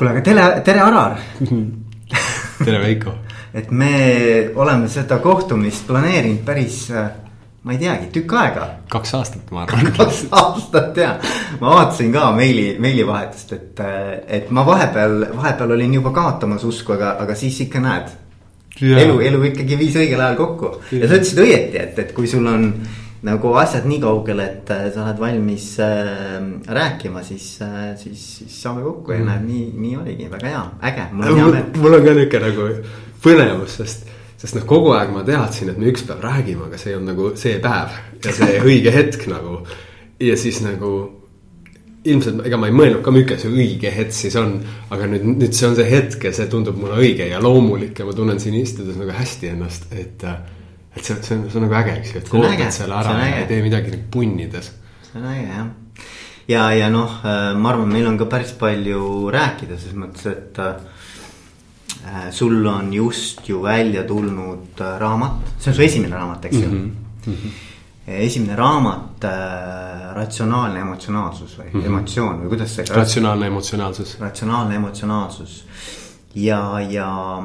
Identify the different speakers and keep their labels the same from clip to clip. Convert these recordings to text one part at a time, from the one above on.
Speaker 1: kuule, aga tere, tere, Arar
Speaker 2: tere, Veiko
Speaker 1: et me oleme seda kohtumist planeerinud päris, ma ei teagi, tükk aega.
Speaker 2: kaks aastat, ma arvan.
Speaker 1: kaks aastat ja, ma vaatasin ka meili, meilivahetust, et, et ma vahepeal, vahepeal olin juba kaotamas usku, aga, aga siis ikka näed. elu, elu ikkagi viis õigel ajal kokku ja sa ütlesid õieti, et, et kui sul on nagu asjad nii kaugel, et äh, sa oled valmis äh, rääkima, siis äh,, siis, siis saame kokku ja mm. näed, nii, nii oligi, väga hea, äge.
Speaker 2: mul on, mul on ka niuke nagu põnevus, sest, sest noh, kogu aeg ma teadsin, et me üks päev räägime, aga see on nagu see päev ja see õige hetk nagu. ja siis nagu ilmselt, ega ma ei mõelnud ka, milline see õige hetk siis on. aga nüüd, nüüd see on see hetk ja see tundub mulle õige ja loomulik ja ma tunnen siin istudes nagu hästi ennast, et. Et see, see on, see on nagu äge, eks ju, et ootad selle ära ja ei tee midagi nagu punnides.
Speaker 1: see on äge jah. ja, ja noh, ma arvan, meil on ka päris palju rääkida selles mõttes, et Äh, sul on just ju välja tulnud äh, raamat, see on su esimene raamat, eks ju mm. -hmm. esimene raamat äh,, ratsionaalne emotsionaalsus või mm -hmm. emotsioon või kuidas see.
Speaker 2: ratsionaalne emotsionaalsus.
Speaker 1: ratsionaalne emotsionaalsus ja, ja,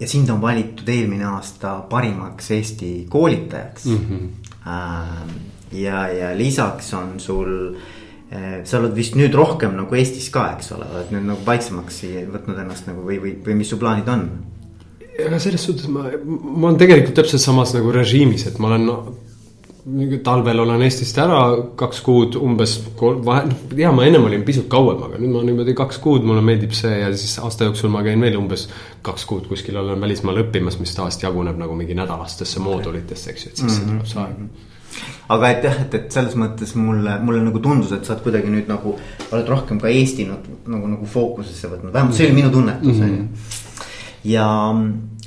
Speaker 1: ja sind on valitud eelmine aasta parimaks Eesti koolitajaks mm. -hmm. Ja, ja lisaks on sul äh, sa oled vist nüüd rohkem nagu Eestis ka, eks ole, oled nüüd nagu vaiksemaks võtnud ennast nagu või, või, või mis su plaanid on?
Speaker 2: aga selles suhtes ma, ma olen tegelikult täpselt samas nagu režiimis, et ma olen talvel olen Eestist ära kaks kuud umbes, vahe, noh, ja ma ennem olin pisut kauem, aga nüüd ma niimoodi kaks kuud, mulle meeldib see ja siis aasta jooksul ma käin veel umbes kaks kuud kuskil olen välismaal õppimas, mis tavaliselt jaguneb nagu mingi nädalastesse moodulitesse, eks ju, et siis mm -hmm. tuleb see aeg
Speaker 1: aga et jah, et, et selles mõttes mulle, mulle nagu tundus, et sa oled kuidagi nüüd nagu, oled rohkem ka Eesti nagu, nagu, fookusesse võtnud, vähemalt see oli minu tunnetus on ju. Ja,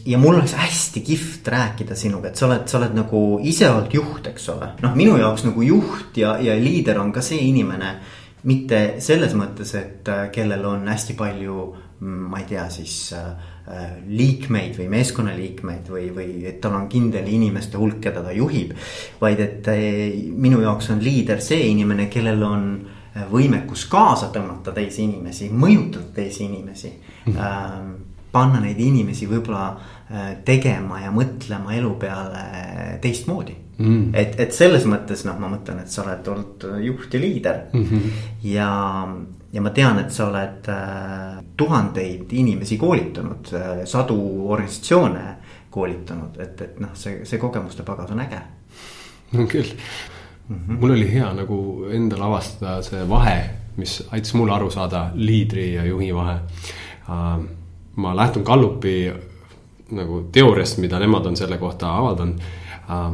Speaker 1: ja mul oleks hästi kihvt rääkida sinuga, et sa oled, sa oled nagu ise olnud juht, eks ole. noh, minu jaoks nagu juht ja, ja liider on ka see inimene, mitte selles mõttes, et äh, kellel on hästi palju, mm, ma ei tea, siis äh, Äh, liikmeid või meeskonnaliikmeid või, või et tal on kindel inimeste hulk, keda ta juhib. vaid et minu jaoks on liider see inimene, kellel on võimekus kaasa tõmmata teisi inimesi, mõjutada teisi inimesi mm. -hmm. Panna neid inimesi võib-olla tegema ja mõtlema elu peale teistmoodi mm.. et, et selles mõttes noh, ma mõtlen, et sa oled olnud juht ja liider mm. -hmm. ja ja ma tean, et sa oled äh, tuhandeid inimesi koolitanud äh,, sadu organisatsioone koolitanud, et, et noh, see, see kogemuste pagas on äge.
Speaker 2: on küll mm, -hmm. mul oli hea nagu endal avastada see vahe, mis aitas mul aru saada liidri ja juhi vahe äh,. Ma lähtun Gallupi nagu teooriast, mida nemad on selle kohta avaldanud äh,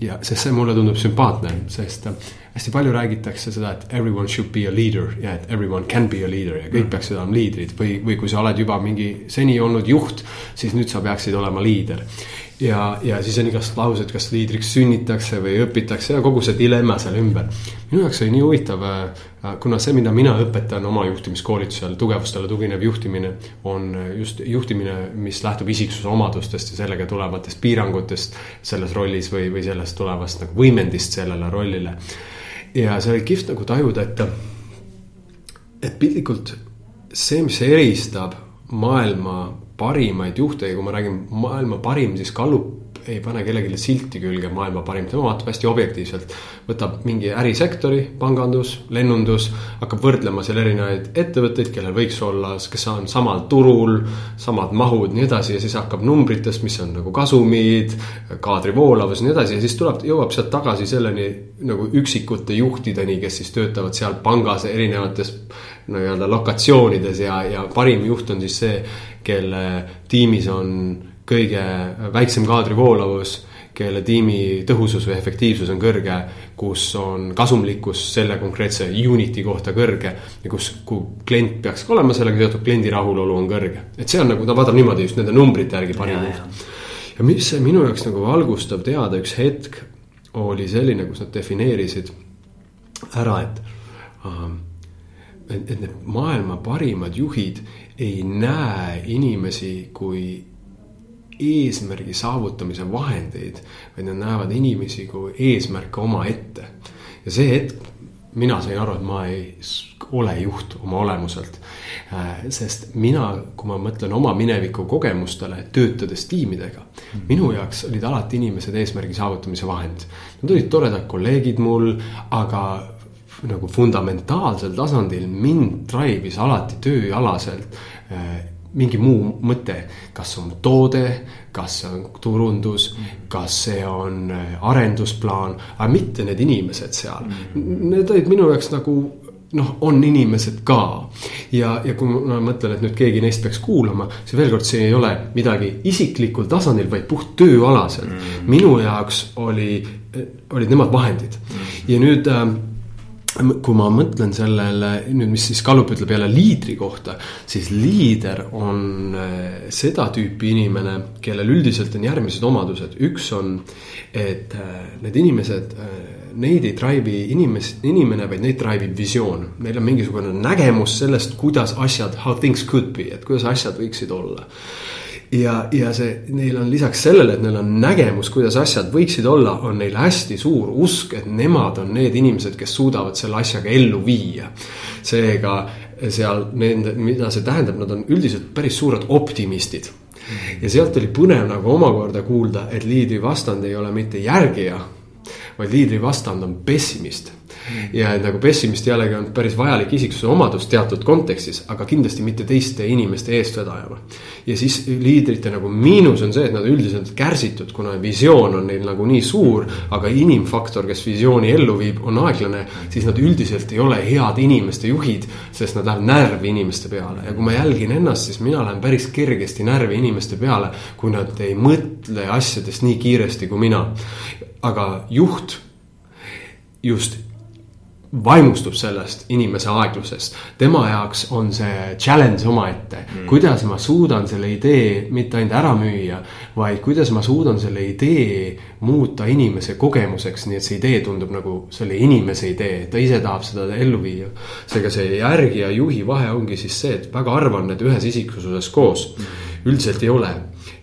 Speaker 2: ja sest see mulle tundub sümpaatne, sest äh, hästi palju räägitakse seda, et everyone should be a leader ja et everyone can be a leader ja kõik mm. peaksid olema liidrid või, või kui sa oled juba mingi seni olnud juht, siis nüüd sa peaksid olema liider. Ja, ja siis on igast laused, kas liidriks sünnitakse või õpitakse ja kogu see dilemma seal ümber. minu jaoks oli nii huvitav, äh, kuna see, mida mina õpetan oma juhtimiskoolitusel, tugevustele tuginev juhtimine, on just juhtimine, mis lähtub isiksuse omadustest ja sellega tulevatest piirangutest selles rollis või, või sellest tulevast nagu võimendist sellele rollile ja see oli kihvt nagu tajuda, et, et piltlikult see, mis eristab maailma parimaid juhte ja kui ma räägin maailma parim, siis Gallup ei pane kellelegi silti külge maailma parim, tema vaatab hästi objektiivselt. võtab mingi ärisektori, pangandus, lennundus, hakkab võrdlema seal erinevaid ettevõtteid, kellel võiks olla, kes on samal turul, samad mahud, nii edasi ja siis hakkab numbritest, mis on nagu kasumid, kaadri voolavus ja nii edasi ja siis tuleb, jõuab sealt tagasi selleni nagu üksikute juhtideni, kes siis töötavad seal pangas erinevates nii-öelda lokatsioonides ja, ja parim juht on siis see, kelle tiimis on kõige väiksem kaadri voolavus, kelle tiimi tõhusus või efektiivsus on kõrge, kus on kasumlikkus selle konkreetse unit'i kohta kõrge ja kus, kuhu klient peaks ka olema sellega seotud, kliendi rahulolu on kõrge. et see on nagu, ta vaatab niimoodi just nende numbrite järgi parim juht. ja mis see minu jaoks nagu valgustav teada üks hetk oli selline, kus nad defineerisid ära, et uh, et, et need maailma parimad juhid ei näe inimesi kui eesmärgi saavutamise vahendeid, vaid nad näevad inimesi kui eesmärke omaette. ja see hetk mina sain aru, et ma ei ole juht oma olemuselt. Äh, sest mina, kui ma mõtlen oma mineviku kogemustele, töötades tiimidega -hmm. minu jaoks olid alati inimesed eesmärgi saavutamise vahend. Nad olid toredad kolleegid mul, aga nagu fundamentaalsel tasandil mind drive'is alati tööalaselt äh, mingi muu mõte, kas on toode, kas see on turundus, kas see on äh, arendusplaan, aga mitte need inimesed seal. Need olid minu jaoks nagu noh, on inimesed ka. ja, ja kui ma mõtlen, et nüüd keegi neist peaks kuulama, siis veel kord, see ei ole midagi isiklikul tasandil, vaid puht tööalaselt mm.. minu jaoks oli, olid nemad vahendid mm. ja nüüd äh, kui ma mõtlen sellele nüüd, mis siis Gallup ütleb jälle liidri kohta, siis liider on äh, seda tüüpi inimene, kellel üldiselt on järgmised omadused, üks on, et äh, need inimesed, äh, neid ei drive'i inimes-, inimene, vaid neid drive ib visioon. Neil on mingisugune nägemus sellest, kuidas asjad, how things could be, et kuidas asjad võiksid olla ja, ja see, neil on lisaks sellele, et neil on nägemus, kuidas asjad võiksid olla, on neil hästi suur usk, et nemad on need inimesed, kes suudavad selle asjaga ellu viia. seega seal nende, mida see tähendab, nad on üldiselt päris suured optimistid. ja sealt oli põnev nagu omakorda kuulda, et liidri vastand ei ole mitte järgija, vaid liidri vastand on pessimist ja et nagu pessimist jällegi on päris vajalik isiksuse omadus teatud kontekstis, aga kindlasti mitte teiste inimeste eestvedajana. ja siis liidrite nagu miinus on see, et nad üldiselt kärsitud, kuna visioon on neil nagu nii suur, aga inimfaktor, kes visiooni ellu viib, on aeglane, siis nad üldiselt ei ole head inimeste juhid, sest nad lähevad närvi inimeste peale ja kui ma jälgin ennast, siis mina lähen päris kergesti närvi inimeste peale, kui nad ei mõtle asjadest nii kiiresti kui mina. aga juht just vaimustub sellest inimese aeglusest. tema jaoks on see challenge omaette mm., kuidas ma suudan selle idee mitte ainult ära müüa, vaid kuidas ma suudan selle idee muuta inimese kogemuseks, nii et see idee tundub nagu selle inimese idee, ta ise tahab seda ellu viia. seega see järgi ja juhi vahe ongi siis see, et väga harva on need ühes isiksuses koos mm., üldiselt ei ole.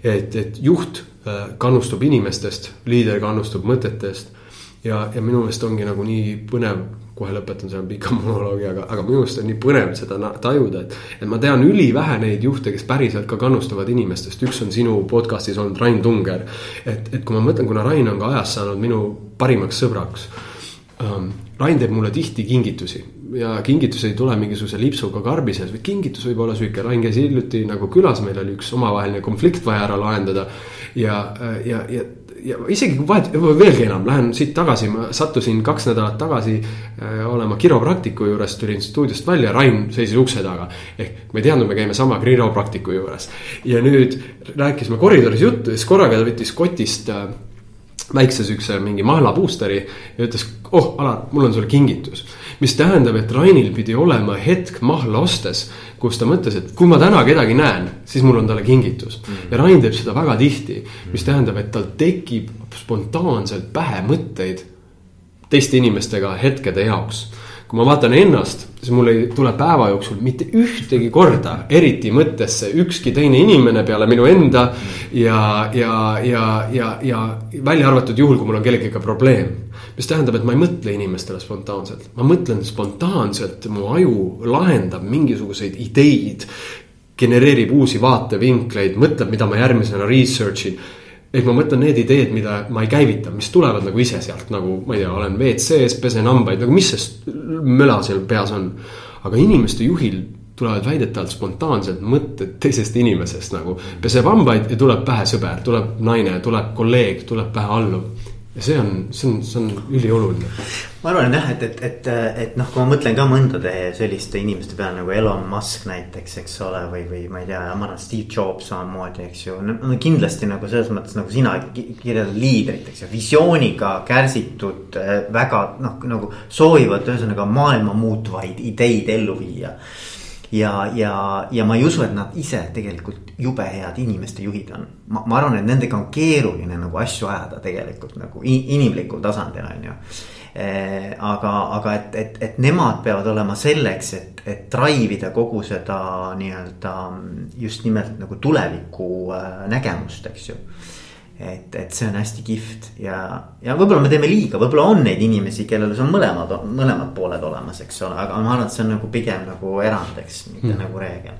Speaker 2: et, et juht äh, kannustub inimestest, liider kannustub mõtetest ja, ja minu meelest ongi nagu nii põnev kohe lõpetan selle pika monoloogi, aga, aga minu arust on nii põnev seda tajuda, et. et ma tean ülivähe neid juhte, kes päriselt ka kannustavad inimestest, üks on sinu podcast'is olnud Rain Tunger. et, et kui ma mõtlen, kuna Rain on ka ajas saanud minu parimaks sõbraks um,. Rain teeb mulle tihti kingitusi ja kingitus ei tule mingisuguse lipsuga karbi sees, vaid kingitus võib olla sihuke, Rain käis hiljuti nagu külas, meil oli üks omavaheline konflikt vaja ära lahendada. ja, ja, ja ja isegi kui vahet, veelgi enam, lähen siit tagasi, ma sattusin kaks nädalat tagasi äh, olema kiropraktiku juures, tulin stuudiost välja, Rain seisis ukse taga. ehk me ei teadnud, me käime sama kiropraktiku juures. ja nüüd rääkisime koridoris juttu ja siis korraga ta võttis kotist äh, väikse siukse mingi mahla boosteri ja ütles, oh Alar, mul on sulle kingitus. Mis tähendab, et Rainil pidi olema hetk mahla ostes kus ta mõtles, et kui ma täna kedagi näen, siis mul on talle kingitus mm. -hmm. ja Rain teeb seda väga tihti, mis tähendab, et tal tekib spontaanselt pähe mõtteid teiste inimestega hetkede jaoks. kui ma vaatan ennast, siis mul ei tule päeva jooksul mitte ühtegi korda eriti mõttesse ükski teine inimene peale minu enda. ja, ja, ja, ja, ja välja arvatud juhul, kui mul on kellegagi probleem mis tähendab, et ma ei mõtle inimestele spontaanselt, ma mõtlen spontaanselt, mu aju lahendab mingisuguseid ideid. genereerib uusi vaatevinkleid, mõtleb, mida ma järgmisena research in ehk ma mõtlen need ideed, mida ma ei käivita, mis tulevad nagu ise sealt nagu, ma ei tea, olen WC-s, pesen hambaid, nagu mis see möla seal peas on. aga inimeste juhil tulevad väidetavalt spontaanselt mõtted teisest inimesest nagu. peseb hambaid ja tuleb pähe sõber, tuleb naine, tuleb kolleeg, tuleb pähe alluv ja see on, see on, see on ülioluline.
Speaker 1: ma arvan jah, et, et, et, et noh, kui ma mõtlen ka mõndade selliste inimeste peale nagu Elon Musk näiteks, eks ole, või, või ma ei tea, ma arvan, Steve Jobs samamoodi, eks ju. no kindlasti nagu selles mõttes nagu sina kirjeldad liidrit, eks ju, visiooniga kärsitud väga noh, nagu soovivad ühesõnaga maailma muutvaid ideid ellu viia ja, ja, ja ma ei usu, et nad ise tegelikult jube head inimeste juhid on. ma, ma arvan, et nendega on keeruline nagu asju ajada tegelikult nagu inimlikul tasandil on ju eh,. aga, aga et, et, et nemad peavad olema selleks, et, et drive ida kogu seda nii-öelda just nimelt nagu tuleviku äh, nägemust, eks ju et, et see on hästi kihvt ja, ja võib-olla me teeme liiga, võib-olla on neid inimesi, kellel see on mõlemad, mõlemad pooled olemas, eks ole, aga ma arvan, et see on nagu pigem nagu erand, eks, mitte mm. nagu reegel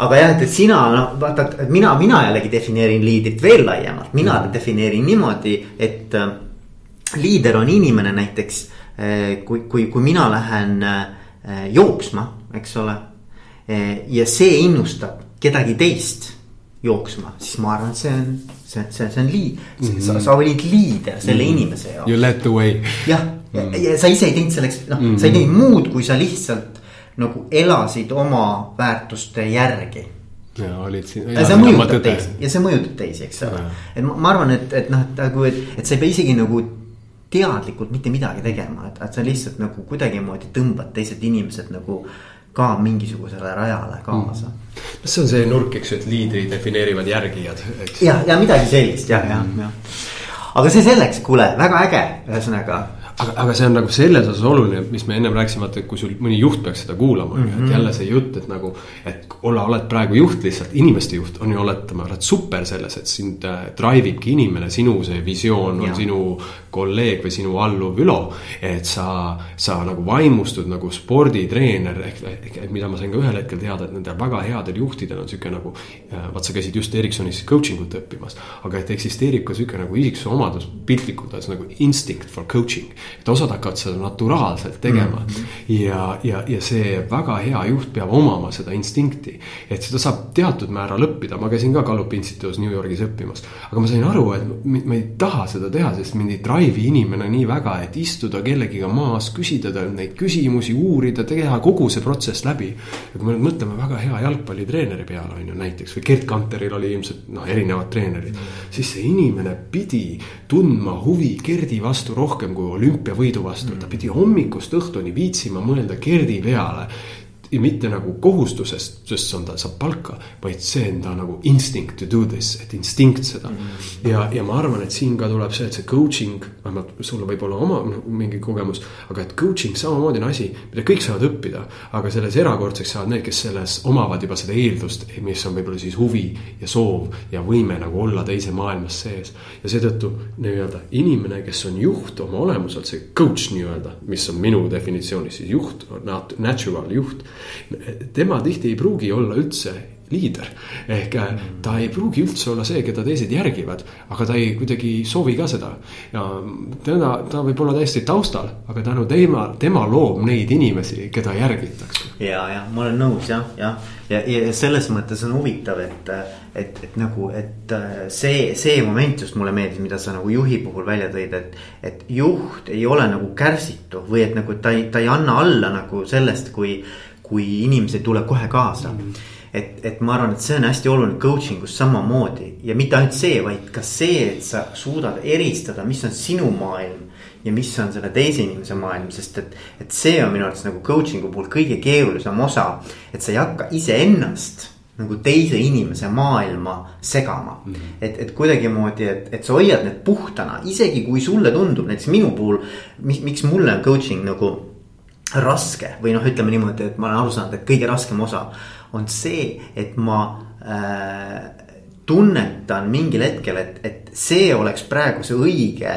Speaker 1: aga jah, et, et sina noh, vaata, et mina, mina jällegi defineerin liidrit veel laiemalt, mina mm. defineerin niimoodi, et äh, liider on inimene näiteks äh,. kui, kui, kui mina lähen äh, jooksma, eks ole äh,. ja see innustab kedagi teist jooksma, siis ma arvan, et see on, see, see, see on liid mm. -hmm. sa, sa olid liider selle mm -hmm. inimese jaoks.
Speaker 2: You led the way.
Speaker 1: jah -hmm. ja, ja sa ise ei teinud selleks, noh mm -hmm., sa ei teinud muud, kui sa lihtsalt nagu elasid oma väärtuste järgi.
Speaker 2: ja olid siin.
Speaker 1: ja see mõjutab teisi ja see mõjutab teisi, eks ole. et ma, ma arvan, et, et noh, et nagu, et, et sa ei pea isegi nagu teadlikult mitte midagi tegema, et, et sa lihtsalt nagu kuidagimoodi tõmbad teised inimesed nagu ka mingisugusele rajale kaasa mm
Speaker 2: see on see nurk, eks ju, et liidri defineerivad järgijad,
Speaker 1: eks. ja, ja midagi sellist ja, ja, ja. aga see selleks, kuule, väga äge, ühesõnaga
Speaker 2: aga, aga see on nagu selles osas oluline, mis me ennem rääkisime, et kui sul mõni juht peaks seda kuulama mm, -hmm. et mhm. jälle see jutt, et nagu. et olla, oled praegu juht lihtsalt, inimeste juht on ju oletama, oled super selles, et sind äh, drive ibki inimene, sinu see visioon on ja. sinu kolleeg või sinu alluv Ülo. et sa, sa nagu vaimustud nagu sporditreener ehk, mida ma sain ka ühel hetkel teada, et nendel väga headel juhtidel on sihuke nagu. Äh, vaat sa käisid just Ericssonis coaching ut õppimas, aga et eksisteerib ka sihuke nagu isiksuse omadus piltlikult öeldes nagu instinct for coaching et osad hakkavad seda naturaalselt tegema mm. -hmm. ja, ja, ja see väga hea juht peab omama seda instinkti. et seda saab teatud määral õppida, ma käisin ka Gallupi instituudis New Yorgis õppimas. aga ma sain aru, et ma ei taha seda teha, sest mind ei drive'i inimene nii väga, et istuda kellegiga maas, küsida talt neid küsimusi, uurida, teha kogu see protsess läbi. ja kui me nüüd mõtleme väga hea jalgpallitreeneri peale on ju näiteks või Gerd Kanteril oli ilmselt noh, erinevad treenerid mm. -hmm. siis see inimene pidi tundma huvi Gerdi vastu rohkem kui olümp olümpiavõidu vastu, ta pidi hommikust õhtuni viitsima mõelda Gerdi peale mitte nagu kohustusest, sest see on, ta saab palka, vaid see on ta nagu instinct to do this, et instinkt seda mm. -hmm. ja, ja ma arvan, et siin ka tuleb see, et see coaching, vähemalt sul võib olla oma noh, mingi kogemus. aga et coaching samamoodi on asi, mida kõik saavad õppida, aga selles erakordseks saavad need, kes selles omavad juba seda eeldust, mis on võib-olla siis huvi ja soov ja võime nagu olla teise maailmas sees. ja seetõttu nii-öelda inimene, kes on juht oma olemuselt, see coach nii-öelda, mis on minu definitsioonis siis juht, natural juht tema tihti ei pruugi olla üldse liider. ehk äh, ta ei pruugi üldse olla see, keda teised järgivad, aga ta ei kuidagi soovi ka seda. ja teda, ta võib olla täiesti taustal, aga tänu tema, tema loob neid inimesi, keda järgitakse.
Speaker 1: ja, ja ma olen nõus jah, jah. ja, ja, ja selles mõttes on huvitav, et, et, et nagu, et äh, see, see moment just mulle meeldis, mida sa nagu juhi puhul välja tõid, et. et juht ei ole nagu kärsitu või et nagu ta ei, ta ei anna alla nagu sellest, kui kui inimesed tuleb kohe kaasa mm. -hmm. et, et ma arvan, et see on hästi oluline coaching us samamoodi ja mitte ainult see, vaid ka see, et sa suudad eristada, mis on sinu maailm. ja mis on selle teise inimese maailm, sest et, et see on minu arvates nagu coaching'u puhul kõige keerulisem osa. et sa ei hakka iseennast nagu teise inimese maailma segama mm. -hmm. et, et kuidagimoodi, et, et sa hoiad need puhtana, isegi kui sulle tundub näiteks minu puhul, mis, miks mulle on coaching nagu raske või noh, ütleme niimoodi, et ma olen aru saanud, et kõige raskem osa on see, et ma äh, tunnetan mingil hetkel, et, et see oleks praegu see õige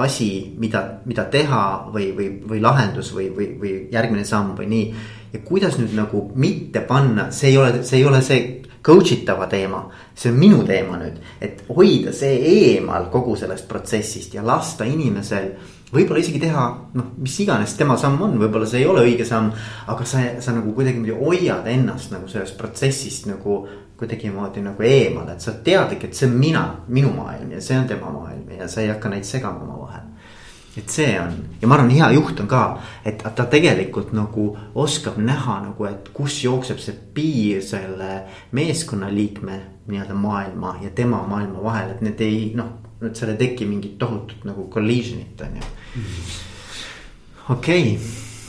Speaker 1: asi, mida, mida teha või, või, või lahendus või, või, või järgmine samm või nii. ja kuidas nüüd nagu mitte panna, see ei ole, see ei ole see coach itava teema, see on minu teema nüüd, et hoida see eemal kogu sellest protsessist ja lasta inimesel võib-olla isegi teha noh, mis iganes tema samm on, võib-olla see ei ole õige samm. aga sa, sa nagu kuidagimoodi hoiad ennast nagu sellest protsessist nagu kuidagimoodi nagu eemal, et sa oled teadlik, et see on mina, minu maailm ja see on tema maailm ja sa ei hakka neid segama omavahel. Et see on ja ma arvan, hea juht on ka, et ta tegelikult nagu oskab näha nagu, et kus jookseb see piir selle meeskonnaliikme nii-öelda maailma ja tema maailma vahel, et need ei noh et seal ei teki mingit tohutut nagu collision'it on ju. okei okay..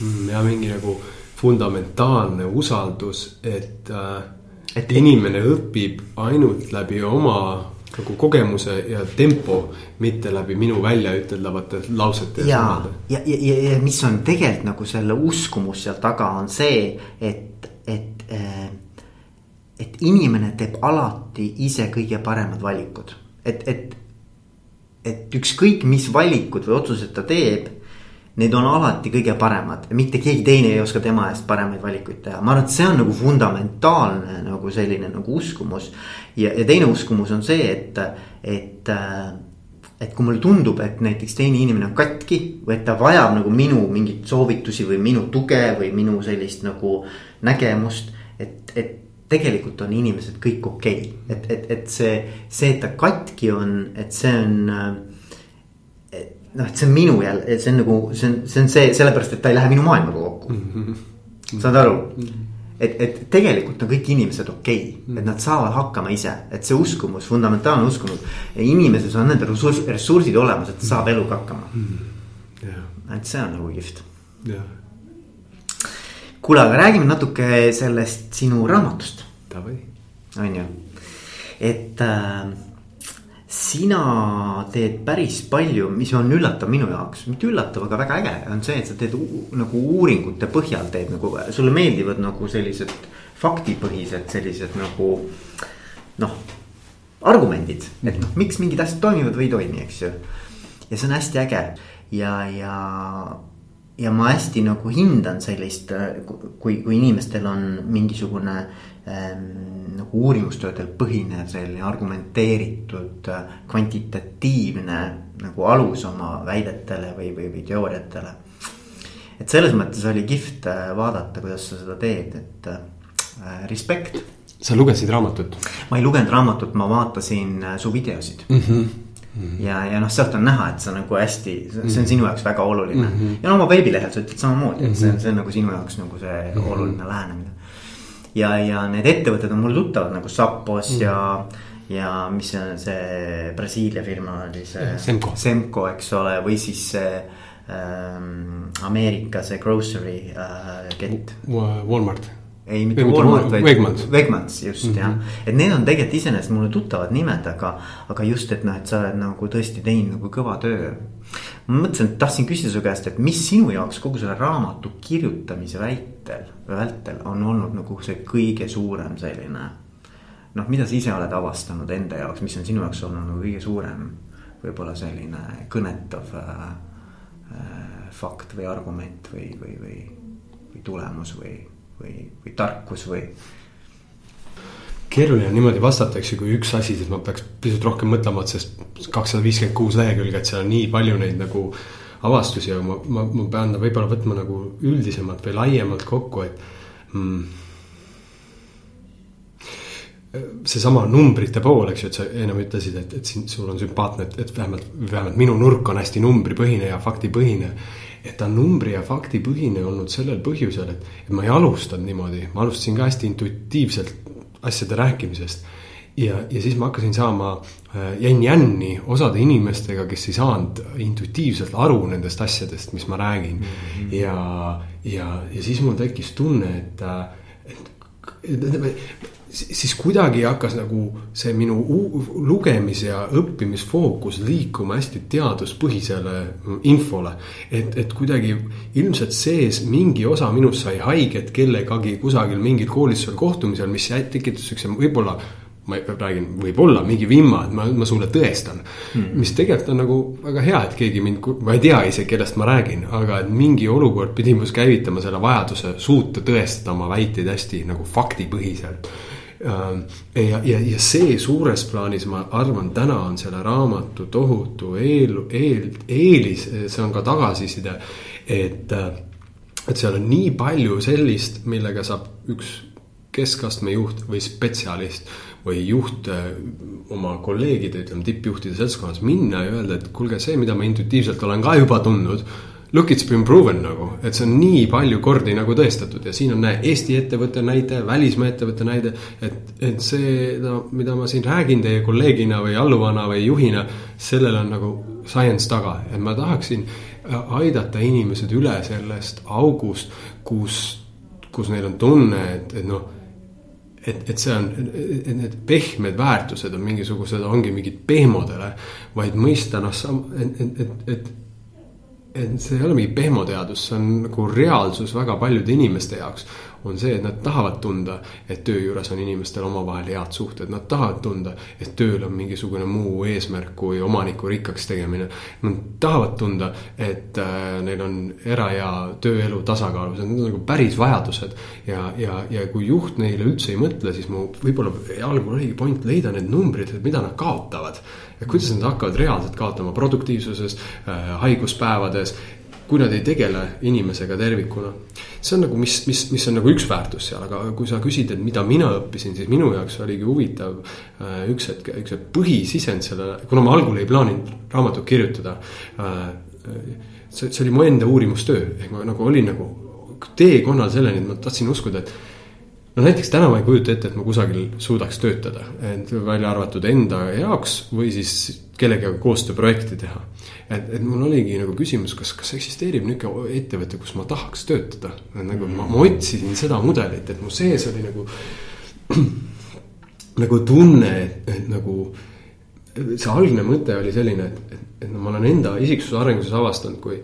Speaker 2: Mm, ja mingi nagu fundamentaalne usaldus, et äh,, et inimene õpib ainult läbi oma nagu kogemuse ja tempo, mitte läbi minu väljaüteldavate lausete.
Speaker 1: ja, ja, ja, ja, ja mis on tegelikult nagu selle uskumus seal taga on see, et, et äh, et inimene teeb alati ise kõige paremad valikud et, et, et ükskõik, mis valikud või otsused ta teeb. Need on alati kõige paremad mitte keegi teine ei oska tema eest paremaid valikuid teha, ma arvan, et see on nagu fundamentaalne nagu selline nagu uskumus. ja, ja teine uskumus on see, et, et et kui mulle tundub, et näiteks teine inimene on katki või et ta vajab nagu minu mingeid soovitusi või minu tuge või minu sellist nagu nägemust. et, et tegelikult on inimesed kõik okei okay., et, et, et see, see, et ta katki on, et see on. Noh, et see on minu jälle, see on nagu, see on, see on see sellepärast, et ta ei lähe minu maailmaga kokku mm. -hmm. saad aru mm? -hmm et, et tegelikult on kõik inimesed okei okay,, et nad saavad hakkama ise, et see uskumus, fundamentaalne uskumus. inimeses on nende ressurss, ressursid olemas, et saab eluga hakkama mm.. et see on nagu kihvt. kuule, aga räägime natuke sellest sinu raamatust. on ju, et äh, sina teed päris palju, mis on üllatav minu jaoks, mitte üllatav, aga väga äge on see, et sa teed nagu uuringute põhjal teed nagu, sulle meeldivad nagu sellised faktipõhised sellised nagu noh. argumendid, et noh, miks mingid asjad toimivad või ei toimi, eks ju. ja see on hästi äge ja, ja, ja ma hästi nagu hindan sellist, kui, kui inimestel on mingisugune ähm, nagu uurimustöödel põhinev selline argumenteeritud äh, kvantitatiivne nagu alus oma väidetele või, või, või teooriatele. et selles mõttes oli kihvt äh, vaadata, kuidas sa seda teed, et äh, respekt.
Speaker 2: sa lugesid raamatut?
Speaker 1: ma ei lugenud raamatut, ma vaatasin äh, su videosid mm. -hmm. Mm -hmm. ja, ja noh, sealt on näha, et sa nagu hästi, see on mm -hmm. sinu jaoks väga oluline mm. -hmm. ja no oma veebilehel sa ütled samamoodi, et see on, see on nagu sinu jaoks nagu see mm -hmm. oluline lähenemine ja, ja need ettevõtted on mulle tuttavad nagu Sappos mm. ja ja mis see on see Brasiilia firma oli see.
Speaker 2: Semco.
Speaker 1: Semco, eks ole, või siis see ähm, Ameerika see grocery äh, kett.
Speaker 2: Walmart
Speaker 1: ei, mitte Walmart, vaid Wegmans, Wegmans just mm -hmm. jah. et need on tegelikult iseenesest mulle tuttavad nimed, aga, aga just, et noh, et sa oled nagu tõesti teinud nagu kõva töö. Ma mõtlesin, et tahtsin küsida su käest, et mis sinu jaoks kogu selle raamatu kirjutamise väitel, vältel on olnud nagu see kõige suurem selline. noh, mida sa ise oled avastanud enda jaoks, mis on sinu jaoks olnud nagu kõige suurem võib-olla selline kõnetav äh, äh, fakt või argument või, või, või, või tulemus või või, või tarkus või?
Speaker 2: Keeruline on niimoodi vastata, eks ju, kui üks asi, siis ma peaks pisut rohkem mõtlema, et sest kakssada viiskümmend kuus lehekülge, et seal on nii palju neid nagu avastusi, aga ma, ma, ma pean võib-olla võtma nagu üldisemalt või laiemalt kokku, et mm, seesama numbrite pool, eks ju, et sa ennem ütlesid, et, et siin sul on sümpaatne, et, et vähemalt, vähemalt minu nurk on hästi numbripõhine ja faktipõhine et ta on numbri ja faktipõhine olnud sellel põhjusel, et, et ma ei alustanud niimoodi, ma alustasin ka hästi intuitiivselt asjade rääkimisest. ja, ja siis ma hakkasin saama äh, jänn-jänni osade inimestega, kes ei saanud intuitiivselt aru nendest asjadest, mis ma räägin mm. -hmm. ja, ja, ja siis mul tekkis tunne, et, äh, et, et siis kuidagi hakkas nagu see minu lugemis- ja õppimisfookus liikuma hästi teaduspõhisele infole. et, et kuidagi ilmselt sees mingi osa minust sai haiget kellegagi kusagil mingil koolitusel kohtumisel, mis tekitas siukse võib-olla ma räägin, võib-olla mingi vimma, et ma, ma sulle tõestan. Hmm.. mis tegelikult on nagu väga hea, et keegi mind, ma ei tea isegi, kellest ma räägin, aga et mingi olukord pidi minus käivitama selle vajaduse suuta tõestada oma väiteid hästi nagu faktipõhiselt ja, ja, ja see suures plaanis, ma arvan, täna on selle raamatu tohutu eel, eel, eelis, see on ka tagasiside. et, äh, et seal on nii palju sellist, millega saab üks keskastme juht või spetsialist või juht äh, oma kolleegide, ütleme tippjuhtide seltskonnas minna ja öelda, et kuulge, see, mida ma intuitiivselt olen ka juba tundnud look it's been proven nagu, et see on nii palju kordi nagu tõestatud ja siin on näe Eesti ettevõtte näide, välismaa ettevõtte näide. et, et see, no mida ma siin räägin teie kolleegina või alluvana või juhina, sellel on nagu science taga, et ma tahaksin äh, aidata inimesed üle sellest august, kus, kus neil on tunne, et, et noh et, et see on, et need pehmed väärtused on mingisugused, ongi mingid pehmodele, vaid mõista noh, et, et, et, et et see ei ole mingi pehmoteadus, see on nagu reaalsus väga paljude inimeste jaoks on see, et nad tahavad tunda, et töö juures on inimestel omavahel head suhted, nad tahavad tunda, et tööl on mingisugune muu eesmärk kui omaniku rikkaks tegemine. Nad tahavad tunda, et äh, neil on era- ja tööelu tasakaalus, need on nagu päris vajadused. ja, ja, ja kui juht neile üldse ei mõtle, siis mu võib-olla algul oligi point leida need numbrid, et mida nad kaotavad. Et kuidas nad hakkavad reaalselt kaotama produktiivsuses äh,, haiguspäevades kui nad ei tegele inimesega tervikuna. see on nagu, mis, mis, mis on nagu üks väärtus seal, aga kui sa küsid, et mida mina õppisin, siis minu jaoks oligi huvitav äh, üks hetk, üks põhisisend sellele, kuna ma algul ei plaaninud raamatut kirjutada. Äh, see, see oli mu enda uurimustöö, ehk ma nagu olin nagu teekonnal selleni, et ma tahtsin uskuda, et no näiteks täna ma ei kujuta ette, et ma kusagil suudaks töötada, et välja arvatud enda jaoks või siis kellegagi koostööprojekti teha. et, et mul oligi nagu küsimus, kas, kas eksisteerib niisugune ettevõte, kus ma tahaks töötada. nagu ma, ma otsisin seda mudelit, et mu sees oli nagu, nagu tunne, et, et nagu. see algne mõte oli selline, et, et, et no ma olen enda isiksuse arenguses avastanud, kui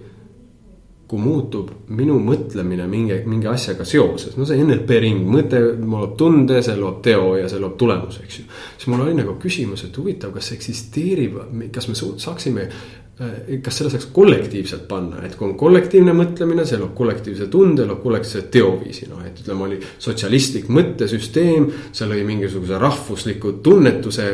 Speaker 2: kui muutub minu mõtlemine mingi, mingi asjaga seoses, no see NLP ring, mõte loob tunde, see loob teo ja see loob tulemuse, eks ju. siis mul oli nagu küsimus, et huvitav, kas eksisteerib, kas me saaksime eh, kas selle saaks kollektiivselt panna, et kui on kollektiivne mõtlemine, see loob kollektiivse tunde, loob kollektiivse teoviisi, noh, et ütleme, oli sotsialistlik mõttesüsteem. see lõi mingisuguse rahvusliku tunnetuse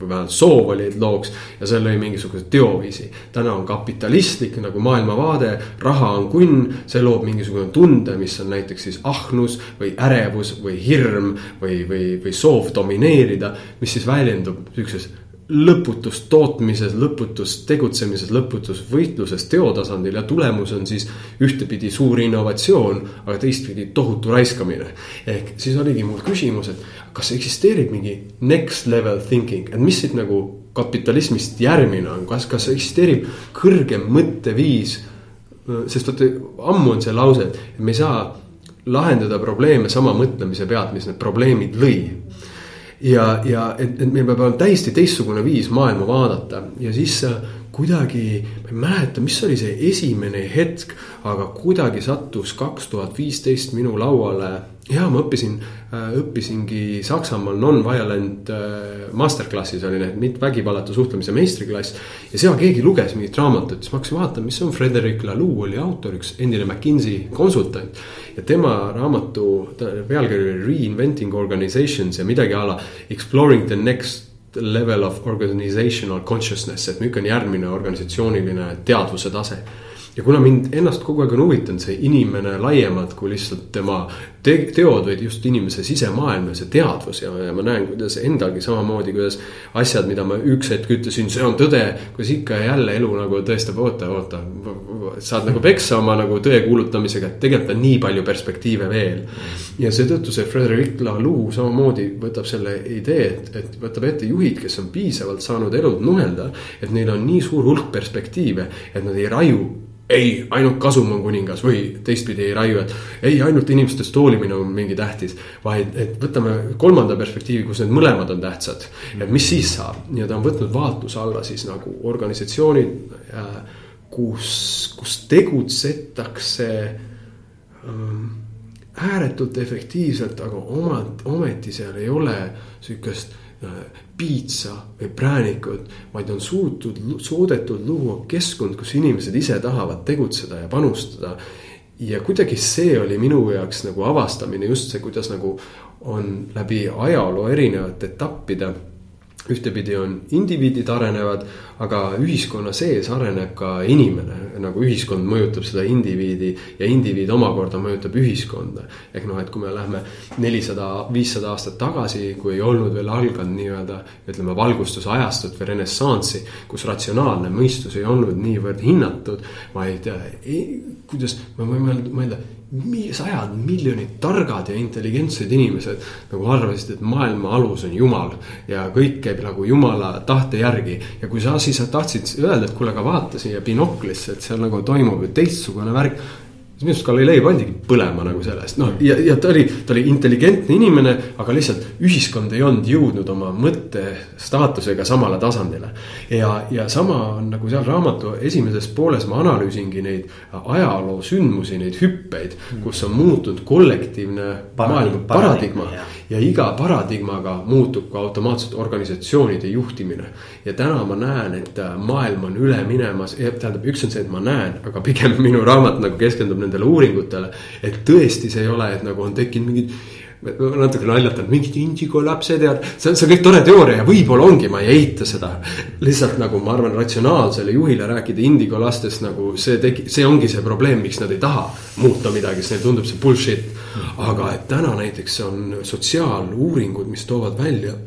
Speaker 2: või vähemalt soov oli, et looks. ja see lõi mingisuguse teoviisi. täna on kapitalistlik nagu maailmavaade, raha on kunn, see loob mingisugune tunde, mis on näiteks siis ahnus või ärevus või hirm või, või, või soov domineerida. mis siis väljendub sihukeses lõputus tootmises, lõputus tegutsemises, lõputus võitluses teotasandil ja tulemus on siis ühtepidi suur innovatsioon, aga teistpidi tohutu raiskamine. ehk siis oligi mul küsimus, et kas eksisteerib mingi next level thinking, et mis siit nagu kapitalismist järgmine on, kas, kas eksisteerib kõrgem mõtteviis. sest vaata ammu on see lause, et me ei saa lahendada probleeme sama mõtlemise pealt, mis need probleemid lõi ja, ja et, et meil peab olema täiesti teistsugune viis maailma vaadata ja siis kuidagi, ma ei mäleta, mis oli see esimene hetk, aga kuidagi sattus kaks tuhat viisteist minu lauale. ja ma õppisin, õppisingi Saksamaal non-violent masterclass'is oli need mittevägivallatu suhtlemise meistriklass. ja seal keegi luges mingit raamatut, siis ma hakkasin vaatama, mis on, Frederic Laloux oli autor, üks endine McKinsey konsultant. Ja tema raamatu pealkiri oli Reinventing organizations ja midagi a la exploring the next level of organizational consciousness, et milline on järgmine organisatsiooniline teadvuse tase. Ja kuna mind ennast kogu aeg on huvitanud see inimene laiemalt kui lihtsalt tema te teod, vaid just inimese sisemaailm ja see teadvus ja, ja ma näen, kuidas endalgi samamoodi, kuidas. asjad, mida ma üks hetk ütlesin, see on tõde, kuidas ikka ja jälle elu nagu tõestab, oota, oota. saad nagu peksa oma nagu tõe kuulutamisega, et tegelikult on nii palju perspektiive veel. ja seetõttu see Frederic Laloux samamoodi võtab selle idee, et, et võtab ette juhid, kes on piisavalt saanud elud nuhelda. et neil on nii suur hulk perspektiive, et nad ei raiu ei, ainult kasum on kuningas või teistpidi ei raiu, et ei, ainult inimestest hoolimine on mingi tähtis. vaid, et võtame kolmanda perspektiivi, kus need mõlemad on tähtsad, et mis siis saab ja ta on võtnud vaatluse alla siis nagu organisatsioonid äh,. kus, kus tegutsetakse ähm, ääretult efektiivselt, aga omad, ometi seal ei ole sihukest piitsa või präänikut, vaid on suutud, suudetud luua keskkond, kus inimesed ise tahavad tegutseda ja panustada. ja kuidagi see oli minu jaoks nagu avastamine, just see, kuidas nagu on läbi ajaloo erinevate etappide ühtepidi on indiviidid arenevad, aga ühiskonna sees areneb ka inimene, nagu ühiskond mõjutab seda indiviidi ja indiviid omakorda mõjutab ühiskonda. ehk noh, et kui me lähme nelisada, viissada aastat tagasi, kui ei olnud veel alganud nii-öelda ütleme valgustusajastut või renessanssi, kus ratsionaalne mõistus ei olnud niivõrd hinnatud, vaid kuidas me võime mõelda sajad miljonid targad ja intelligentsed inimesed nagu arvasid, et maailma alus on jumal ja kõik käib nagu jumala tahte järgi. ja kui sa siis tahtsid öelda, et kuule, aga vaata siia binoklisse, et seal nagu toimub ju teistsugune värk. Minu arust Galilei pandigi põlema nagu selle eest, noh ja, ja ta oli, ta oli intelligentne inimene, aga lihtsalt ühiskond ei olnud jõudnud oma mõtte staatusega samale tasandile. ja, ja sama on nagu seal raamatu esimeses pooles ma analüüsingi neid ajaloo sündmusi, neid hüppeid, kus on muutunud kollektiivne maailma paradigma, paradigma ja iga paradigmaga muutub ka automaatselt organisatsioonide juhtimine. ja täna ma näen, et maailm on üle minemas, tähendab, üks on see, et ma näen, aga pigem minu raamat nagu keskendub nendele uuringutele. et tõesti, see ei ole, et nagu on tekkinud mingid natuke naljatan, mingid indigo lapsed ja see on, see on kõik tore teooria ja võib-olla ongi, ma ei eita seda. lihtsalt nagu ma arvan, ratsionaalsele juhile rääkida indigo lastest nagu see tegi, see ongi see probleem, miks nad ei taha muuta midagi, sest neile tundub see bullshit. aga et täna näiteks on sotsiaaluuringud, mis toovad välja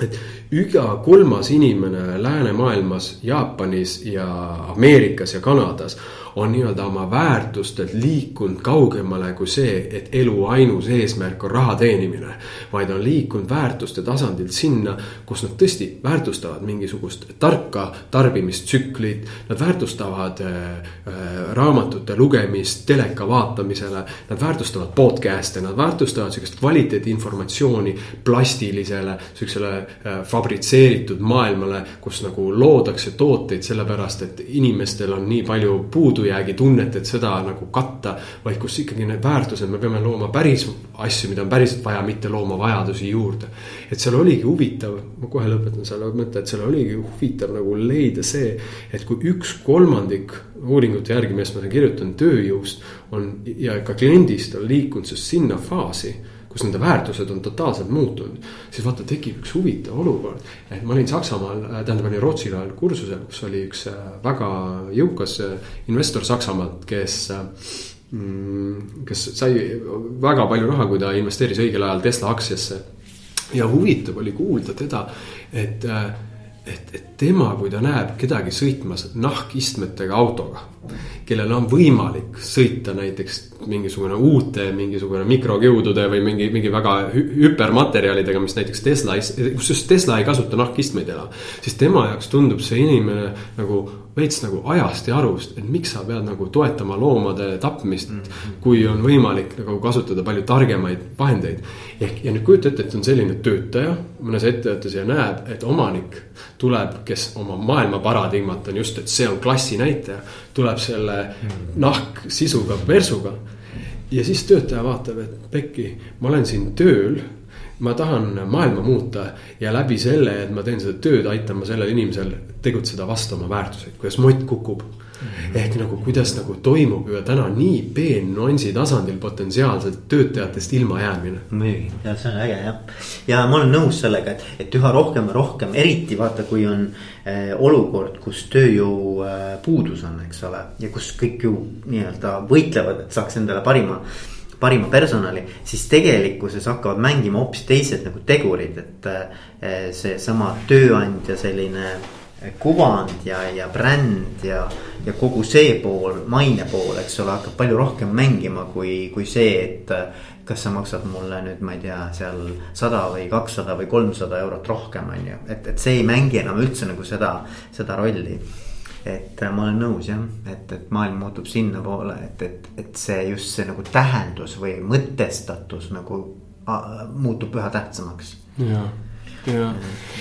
Speaker 2: et iga kolmas inimene läänemaailmas, Jaapanis ja Ameerikas ja Kanadas on nii-öelda oma väärtustelt liikunud kaugemale kui see, et elu ainus eesmärk on raha teenimine. vaid on liikunud väärtuste tasandilt sinna, kus nad tõesti väärtustavad mingisugust tarka tarbimistsüklit. Nad väärtustavad äh, äh, raamatute lugemist teleka vaatamisele, nad väärtustavad podcast'e, nad väärtustavad sihukest kvaliteedinformatsiooni plastilisele, sihukesele äh, fabritseeritud maailmale, kus nagu loodakse tooteid sellepärast, et inimestel on nii palju puudu puudujäägi tunnet, et seda nagu katta. vaid kus ikkagi need väärtused, me peame looma päris asju, mida on päriselt vaja, mitte looma vajadusi juurde. et seal oligi huvitav, ma kohe lõpetan selle mõtte, et seal oligi huvitav nagu leida see, et kui üks kolmandik uuringute järgi, millest ma olen kirjutanud, tööjõust on ja ka kliendist on liikunud siis sinna faasi kus nende väärtused on totaalselt muutunud. siis vaata, tekib üks huvitav olukord, et ma olin Saksamaal, äh, tähendab, olin Rootsil ajal kursusel, kus oli üks äh, väga jõukas äh, investor Saksamaalt, kes mm, kes sai väga palju raha, kui ta investeeris õigel ajal Tesla aktsiasse. ja huvitav oli kuulda teda, et, et, et tema, kui ta näeb kedagi sõitmas nahkistmetega autoga kellel on võimalik sõita näiteks mingisugune uute, mingisugune mikrokiudude või mingi, mingi väga hüpermaterjalidega, mis näiteks Tesla, kusjuures Tesla ei kasuta nahkistmeid enam. siis tema jaoks tundub see inimene nagu veits nagu ajast ja arust, et miks sa pead nagu toetama loomade tapmist mm, -hmm. kui on võimalik nagu kasutada palju targemaid vahendeid. ehk, ja nüüd kujuta ette, et on selline töötaja mõnes ettevõttes ja näeb, et omanik tuleb, kes oma maailma paradigmat on just, et see on klassi näitaja tuleb selle nahksisuga persuga. ja siis töötaja vaatab, et pekki, ma olen siin tööl ma tahan maailma muuta ja läbi selle, et ma teen seda tööd, aitan ma sellel inimesel tegutseda vastu oma väärtuseid, kuidas mott kukub -hmm. Ehk nagu kuidas nagu toimub ju täna nii peennüansi tasandil potentsiaalselt töötajatest ilmajäämine.
Speaker 1: muidugi, ja see on äge jah. ja ma olen nõus sellega, et, et üha rohkem ja rohkem, eriti vaata, kui on äh, olukord, kus tööjõu äh, puudus on, eks ole. ja kus kõik ju nii-öelda võitlevad, et saaks endale parima parima personali, siis tegelikkuses hakkavad mängima hoopis teised nagu tegurid, et äh, seesama tööandja selline kuvand ja, ja bränd ja, ja kogu see pool, maine pool, eks ole, hakkab palju rohkem mängima kui, kui see, et. kas sa maksad mulle nüüd, ma ei tea, seal sada või kakssada või kolmsada eurot rohkem, on ju, et, et see ei mängi enam üldse nagu seda, seda rolli et ma olen nõus jah, et, et maailm muutub sinnapoole, et, et, et see just see nagu tähendus või mõtestatus nagu a, muutub üha tähtsamaks.
Speaker 2: jaa ja,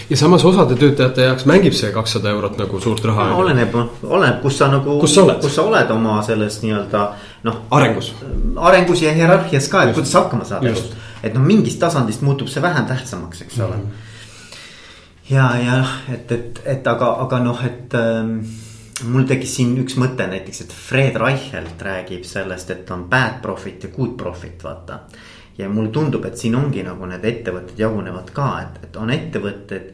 Speaker 2: ja samas osade töötajate jaoks mängib see kakssada eurot nagu suurt raha
Speaker 1: no,. oleneb, oleneb, kus sa nagu, kus sa oled oma selles nii-öelda noh.
Speaker 2: arengus.
Speaker 1: arengus ja hierarhias ka, et kuidas sa hakkama saad elus. et noh, mingist tasandist muutub see vähem tähtsamaks, eks ole mm. -hmm. ja, ja et, et, et aga, aga noh, et ähm, mul tekkis siin üks mõte näiteks, et Fred Reichelt räägib sellest, et on bad profit ja good profit, vaata ja mulle tundub, et siin ongi nagu need ettevõtted jagunevad ka, et, et on ettevõtted.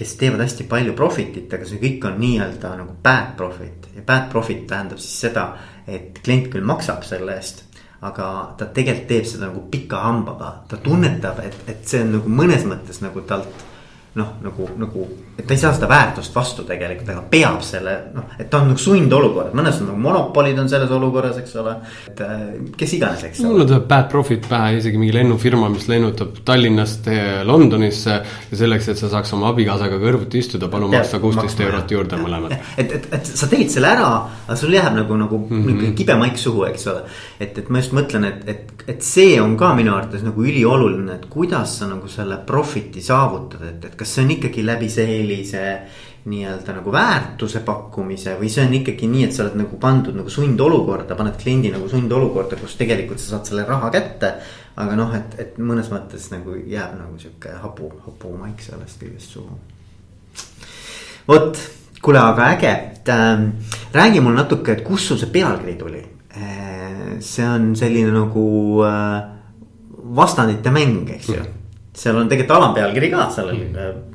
Speaker 1: kes teevad hästi palju profit'it, aga see kõik on nii-öelda nagu bad profit ja bad profit tähendab siis seda, et klient küll maksab selle eest aga ta tegelikult teeb seda nagu pika hambaga, ta tunnetab, et, et see on nagu mõnes mõttes nagu talt noh, nagu, nagu, et ta ei saa seda väärtust vastu tegelikult, aga peab selle noh, et ta on nagu sundolukord, mõnes on nagu monopolid on selles olukorras, eks ole. et äh, kes iganes, eks
Speaker 2: ole. mulle tuleb bad profit pähe isegi mingi lennufirma, mis lennutab Tallinnast äh, Londonisse. ja selleks, et sa saaks oma abikaasaga kõrvuti istuda, palun maksta kuusteist eurot juurde mõlemad.
Speaker 1: et, et, et sa teed selle ära, aga sul jääb nagu, nagu mm -hmm. kibe maik suhu, eks ole. et, et ma just mõtlen, et, et, et see on ka minu arvates nagu ülioluline, et kuidas sa nagu selle profit'i saavutad, et, et kas see on ikkagi läbi sellise nii-öelda nagu väärtuse pakkumise või see on ikkagi nii, et sa oled nagu pandud nagu sundolukorda, paned kliendi nagu sundolukorda, kus tegelikult sa saad selle raha kätte. aga noh, et, et mõnes mõttes nagu jääb nagu sihuke hapu, hapu maik sellest kõigest suhu. vot, kuule, aga äge, et äh, räägi mulle natuke, et kust sul see pealkiri tuli äh,? see on selline nagu äh, vastandite mäng, eks ju seal on tegelikult alampealkiri ka sellel mm.,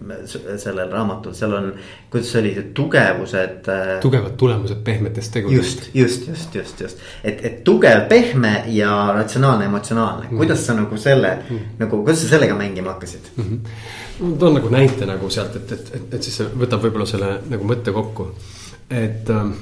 Speaker 1: sellel raamatul, seal on, kuidas see oli, tugevused.
Speaker 2: Äh, tugevad tulemused pehmetest tegudest.
Speaker 1: just, just, just, just, just, et, et tugev, pehme ja ratsionaalne, emotsionaalne mm., kuidas sa nagu selle mm., nagu, kuidas sa sellega mängima hakkasid mm?
Speaker 2: -hmm. toon nagu näite nagu sealt, et, et, et, et siis see võtab võib-olla selle nagu mõtte kokku, et ähm,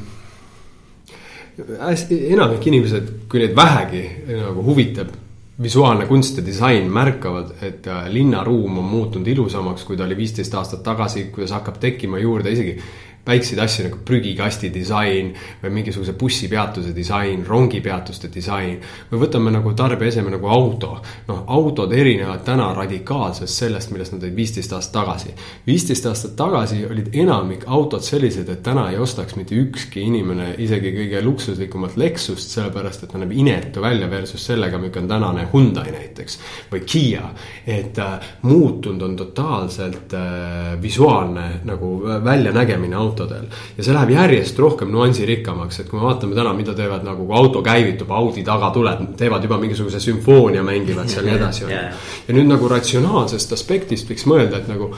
Speaker 2: hästi enamik inimesed, kui neid vähegi nagu huvitab visuaalne kunst ja disain märkavad, et äh, linnaruum on muutunud ilusamaks, kui ta oli viisteist aastat tagasi, kuidas hakkab tekkima juurde isegi väikseid asju nagu prügikasti disain või mingisuguse bussipeatuse disain, rongipeatuste disain. või võtame nagu tarbeeseme nagu auto. noh, autod erinevad täna radikaalselt sellest, millest nad olid viisteist aastat tagasi. viisteist aastat tagasi olid enamik autod sellised, et täna ei ostaks mitte ükski inimene isegi kõige luksuslikumat Lexust, sellepärast et ta näeb inetu välja versus sellega, milline on tänane Hyundai näiteks. või Kiia, et äh, muutunud on totaalselt äh, visuaalne nagu väljanägemine auto autodel. ja see läheb järjest rohkem nüansirikkamaks, et kui me vaatame täna, mida teevad nagu, kui auto käivitub, Audi tagatuled teevad juba mingisuguse sümfoonia, mängivad seal ja nii edasi, on ju. ja nüüd nagu ratsionaalsest aspektist võiks mõelda, et nagu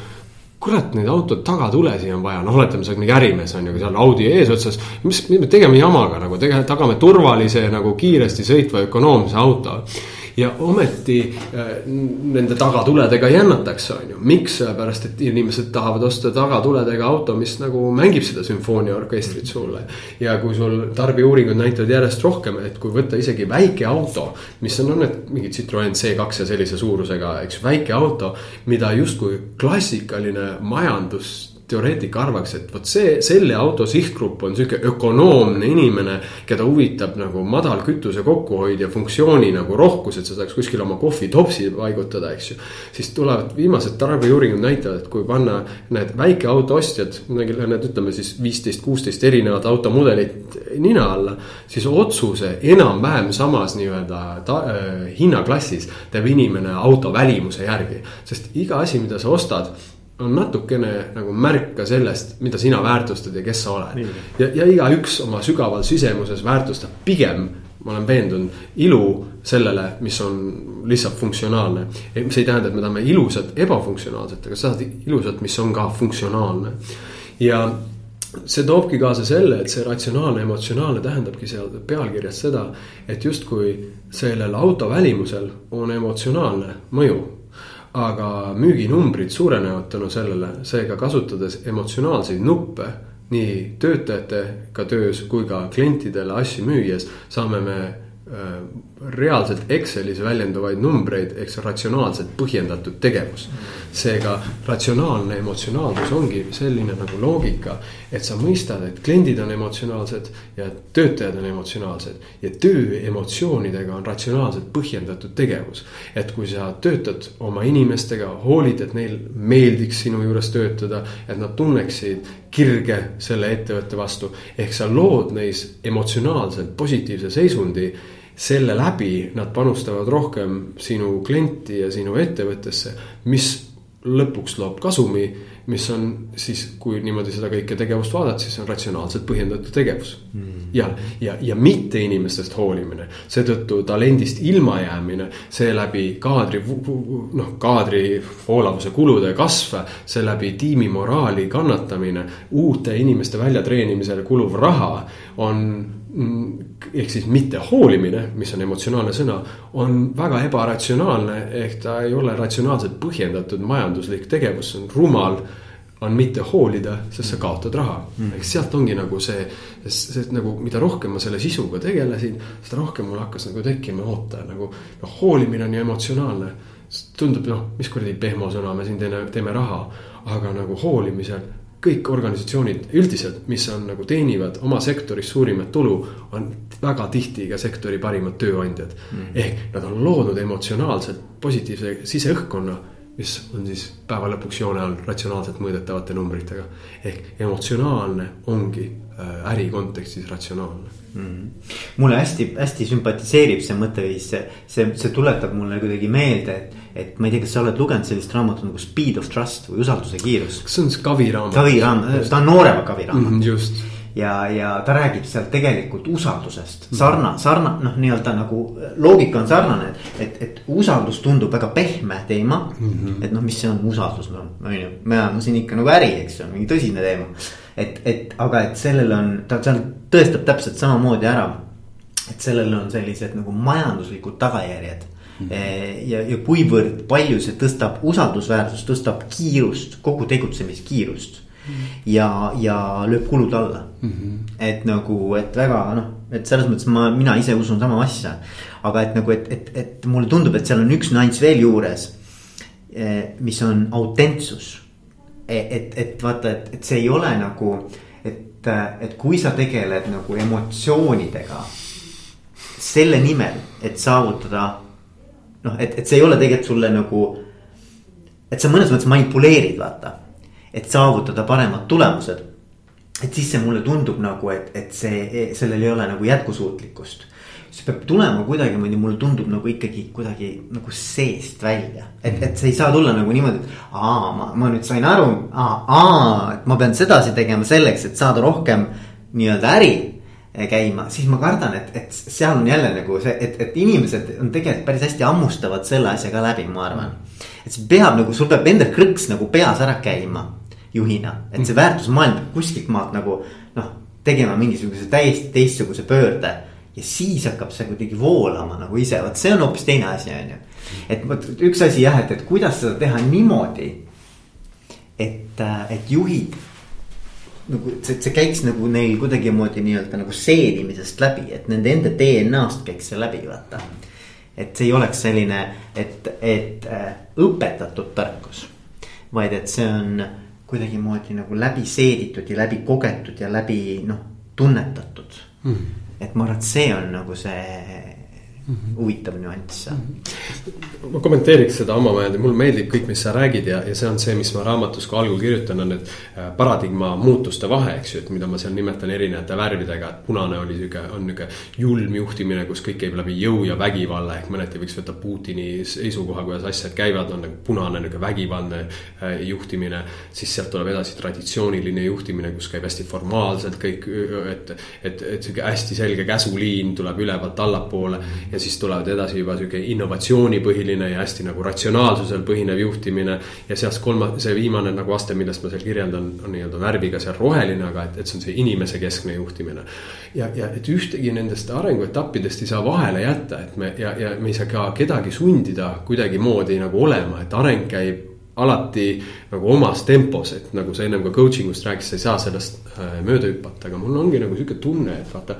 Speaker 2: kurat, neid autod tagatulesi on vaja, noh, oletame, sa oled mingi ärimees on ju, seal Audi eesotsas. mis, mis me tegeme jamaga nagu, tegelikult tagame turvalise nagu kiiresti sõitva ökonoomse auto ja ometi äh, nende tagatuledega jännatakse, on ju. miks, sellepärast et inimesed tahavad osta tagatuledega auto, mis nagu mängib seda sümfooniaorkestrit sulle. ja kui sul tarbijauuringud näitavad järjest rohkem, et kui võtta isegi väike auto, mis on, on need mingid Citroen C2 ja sellise suurusega, eks väike auto, mida justkui klassikaline majandus teoreetik arvaks, et vot see, selle auto sihtgrupp on sihuke ökonoomne inimene, keda huvitab nagu madal kütuse kokkuhoid ja funktsiooni nagu rohkus, et sa saaks kuskil oma kohvitopsi paigutada, eks ju. siis tulevad viimased tarbijauuringud näitavad, et kui panna need väikeauto ostjad, need ütleme siis viisteist, kuusteist erinevat automudelit nina alla. siis otsuse enam-vähem samas nii-öelda äh, hinnaklassis teeb inimene auto välimuse järgi, sest iga asi, mida sa ostad on natukene nagu märk ka sellest, mida sina väärtustad ja kes sa oled. ja, ja igaüks oma sügaval sisemuses väärtustab pigem, ma olen veendunud, ilu sellele, mis on lihtsalt funktsionaalne. mis ei tähenda, et me tahame ilusat ebafunktsionaalset, aga sa tahad ilusat, mis on ka funktsionaalne. ja see toobki kaasa selle, et see ratsionaalne, emotsionaalne tähendabki seal pealkirjas seda, et justkui sellel auto välimusel on emotsionaalne mõju aga müüginumbrid suurenevad tänu sellele, seega kasutades emotsionaalseid nuppe nii töötajatega töös kui ka klientidele asju müües saame me äh, reaalselt Excelis väljenduvaid numbreid, eks ratsionaalselt põhjendatud tegevus. seega ratsionaalne emotsionaalsus ongi selline nagu loogika, et sa mõistad, et kliendid on emotsionaalsed ja töötajad on emotsionaalsed. ja töö emotsioonidega on ratsionaalselt põhjendatud tegevus. et kui sa töötad oma inimestega, hoolid, et neil meeldiks sinu juures töötada, et nad tunneksid kirge selle ettevõtte vastu. ehk sa lood neis emotsionaalselt positiivse seisundi selle läbi nad panustavad rohkem sinu klienti ja sinu ettevõttesse, mis lõpuks loob kasumi mis on siis, kui niimoodi seda kõike tegevust vaadata, siis on ratsionaalselt põhjendatud tegevus. Mm.. ja, ja, ja mitte inimestest hoolimine, seetõttu talendist ilmajäämine, seeläbi kaadri, noh, kaadri voolavuse kulude kasv, seeläbi tiimi moraali kannatamine, uute inimeste väljatreenimisele kuluv raha on ehk siis mitte hoolimine, mis on emotsionaalne sõna, on väga ebaratsionaalne, ehk ta ei ole ratsionaalselt põhjendatud majanduslik tegevus, see on rumal on mitte hoolida, sest sa kaotad raha. Mm.. eks sealt ongi nagu see, see nagu, mida rohkem ma selle sisuga tegelesin, seda rohkem mul hakkas nagu tekkima, oota nagu noh, hoolimine on ju emotsionaalne. tundub noh, mis kuradi pehmo sõna, me siin teeme, teeme raha, aga nagu hoolimisel kõik organisatsioonid üldiselt, mis on nagu teenivad oma sektoris suurimat tulu, on väga tihti ka sektori parimad tööandjad. Mm.. ehk nad on loonud emotsionaalselt positiivse siseõhkkonna, mis on siis päeva lõpuks joone all ratsionaalselt mõõdetavate numbritega. ehk emotsionaalne ongi äh, äri kontekstis ratsionaalne.
Speaker 1: Mm.. mulle hästi-hästi sümpatiseerib see mõtteviis, see, see, see tuletab mulle kuidagi meelde, et et ma ei tea, kas sa oled lugenud sellist raamatut nagu Speed of Trust või usalduse kiirus.
Speaker 2: kas see on Kavi raamat?
Speaker 1: Kavi raamat, ta on noorema Kavi raamat mm.
Speaker 2: -hmm, just
Speaker 1: ja, ja ta räägib seal tegelikult usaldusest, sarna, sarna, noh, nii-öelda nagu loogika on sarnane, et, et, et usaldus tundub väga pehme teema mm. -hmm. et noh, mis see on usaldus, no on ju, me ajame siin ikka nagu äri, eks ju, mingi tõsine teema. et, et aga, et sellel on, ta seal tõestab täpselt samamoodi ära, et sellel on sellised nagu majanduslikud tagajärjed Mm -hmm. Ja, ja kuivõrd palju see tõstab usaldusväärsust, tõstab kiirust, kogu tegutsemiskiirust. -hmm. ja, ja lööb kulud alla mm. -hmm. et nagu, et väga noh, et selles mõttes ma, mina ise usun sama asja. aga et nagu, et, et, et mulle tundub, et seal on üks nüanss veel juures. Eh, mis on autentsus. E, et, et vaata, et, et see ei ole nagu, et, et kui sa tegeled nagu emotsioonidega selle nimel, et saavutada noh, et, et see ei ole tegelikult sulle nagu. et sa mõnes mõttes manipuleerid, vaata, et saavutada paremad tulemused. et siis see mulle tundub nagu, et, et see, sellel ei ole nagu jätkusuutlikkust see peab tulema kuidagimoodi, mulle tundub nagu ikkagi kuidagi nagu seest välja. et, et see ei saa tulla nagu niimoodi, et aa, ma, ma nüüd sain aru, aa, aa, et ma pean sedasi tegema selleks, et saada rohkem nii-öelda äri käima, siis ma kardan, et, et seal on jälle nagu see, et, et inimesed on tegelikult päris hästi hammustavad selle asja ka läbi, ma arvan. et see peab nagu, sul peab endal krõks nagu peas ära käima juhina, et see väärtusmaailm peab kuskilt maalt nagu noh, tegema mingisuguse täiesti teistsuguse pöörde. ja siis hakkab see kuidagi voolama nagu ise, vot see on hoopis teine asi, on ju. et vot üks asi jah, et, et kuidas seda teha niimoodi. et, et juhid nagu see, see käiks nagu neil kuidagimoodi nii-öelda nagu seedimisest läbi, et nende enda DNA-st käiks see läbi, vaata. et see ei oleks selline, et, et äh, õpetatud tarkus, vaid et see on kuidagimoodi nagu läbi seeditud ja läbi kogetud ja läbi noh, tunnetatud mm.. et ma arvan, et see on nagu see. Huvitav nüanss mm.
Speaker 2: -hmm. ma kommenteeriks seda omamoodi, mulle meeldib kõik, mis sa räägid ja, ja see on see, mis ma raamatus ka algul kirjutan, on need äh, paradigma muutuste vahe, eks ju, et mida ma seal nimetan erinevate värvidega, et punane oli sihuke, on nihuke julm juhtimine, kus kõik käib läbi jõu ja vägivalla ehk mõneti võiks võtta Putini seisukoha, kuidas asjad käivad, on nagu punane nihuke vägivaldne äh, juhtimine. siis sealt tuleb edasi traditsiooniline juhtimine, kus käib hästi formaalselt kõik, et, et, et sihuke hästi selge käsuliin tuleb ülevalt allapoole ja siis tulevad edasi juba sihuke innovatsioonipõhiline ja hästi nagu ratsionaalsusel põhinev juhtimine. ja sealt kolma, see viimane nagu aste, millest ma seal kirjeldan, on nii-öelda värviga seal roheline, aga et, et see on see inimesekeskne juhtimine. ja, ja et ühtegi nendest arenguetappidest ei saa vahele jätta, et me ja, ja me ei saa ka kedagi sundida kuidagimoodi nagu olema, et areng käib alati nagu omas tempos, et nagu sa ennem ka coaching ust rääkisid, sa ei saa sellest äh, mööda hüpata, aga mul ongi nagu sihuke tunne, et vaata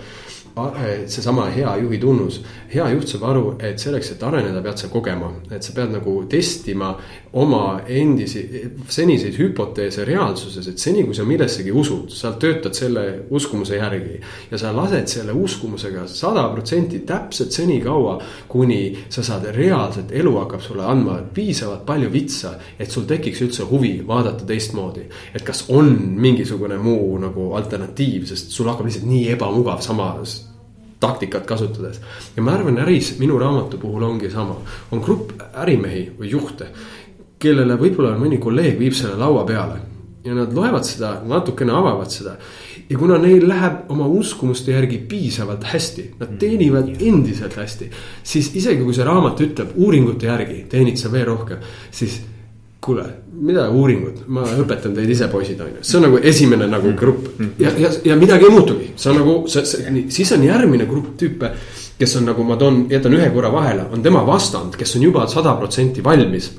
Speaker 2: seesama hea juhi tunnus. hea juht saab aru, et selleks, et areneda, pead sa kogema, et sa pead nagu testima oma endisi, seniseid hüpoteese reaalsuses, et seni, kui sa millessegi usud, sa töötad selle uskumuse järgi. ja sa lased selle uskumusega sada protsenti täpselt senikaua, kuni sa saad reaalselt, elu hakkab sulle andma piisavalt palju vitsa, et sul tekiks üldse huvi vaadata teistmoodi. et kas on mingisugune muu nagu alternatiiv, sest sul hakkab lihtsalt nii ebamugav samas taktikat kasutades. ja ma arvan, äris minu raamatu puhul ongi sama, on grupp ärimehi või juhte kellele võib-olla mõni kolleeg viib selle laua peale ja nad loevad seda, natukene avavad seda. ja kuna neil läheb oma uskumuste järgi piisavalt hästi, nad mm. teenivad endiselt hästi. siis isegi kui see raamat ütleb uuringute järgi teenid sa veel rohkem, siis kuule, mida uuringud, ma õpetan teid ise, poisid, on ju, see on nagu esimene nagu mm. grupp. Ja, ja, ja midagi ei muutugi, see on nagu see, see, siis on järgmine grupp tüüpe. kes on nagu ma toon, jätan ühe korra vahele, on tema vastand, kes on juba sada protsenti valmis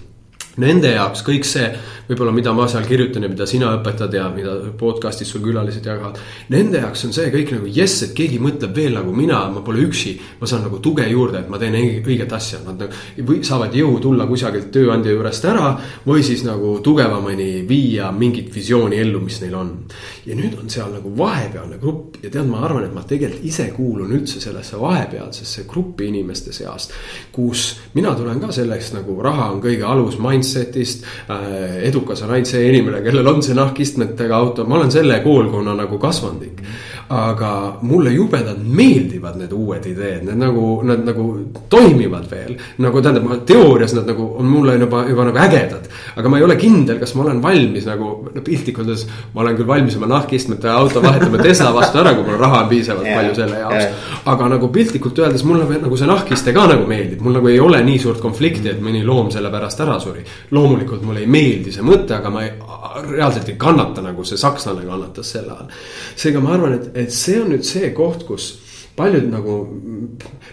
Speaker 2: Nende jaoks kõik see, võib-olla mida ma seal kirjutan ja mida sina õpetad ja mida podcast'is sul külalised jagavad. Nende jaoks on see kõik nagu jess, et keegi mõtleb veel nagu mina, ma pole üksi. ma saan nagu tuge juurde, et ma teen õiget asja, nad nagu või saavad jõu tulla kusagilt tööandja juurest ära. või siis nagu tugevamini viia mingit visiooni ellu, mis neil on. ja nüüd on seal nagu vahepealne grupp ja tead, ma arvan, et ma tegelikult ise kuulun üldse sellesse vahepealsesse gruppi inimeste seast. kus mina tulen ka sellest nagu raha on kõige alus, mindset mindset'ist äh,. edukas on ainult see inimene, kellel on see nahkistmetega auto, ma olen selle koolkonna nagu kasvandik. Aga mulle jubedalt meeldivad need uued ideed, need nagu, nad nagu toimivad veel. nagu tähendab, teoorias nad nagu on mulle juba, juba nagu ägedad. aga ma ei ole kindel, kas ma olen valmis nagu piltlikult öeldes, ma olen küll valmis oma nahkistmete auto vahetama Tesla vastu ära, kui mul raha on piisavalt yeah, palju selle jaoks yeah.. aga nagu piltlikult öeldes mulle nagu see nahkiste ka nagu meeldib, mul nagu ei ole nii suurt konflikti, et mõni loom selle pärast ära suri loomulikult mulle ei meeldi see mõte, aga ma ei, reaalselt ei kannata nagu see sakslane kannatas selle all. seega ma arvan, et, et see on nüüd see koht, kus paljud nagu,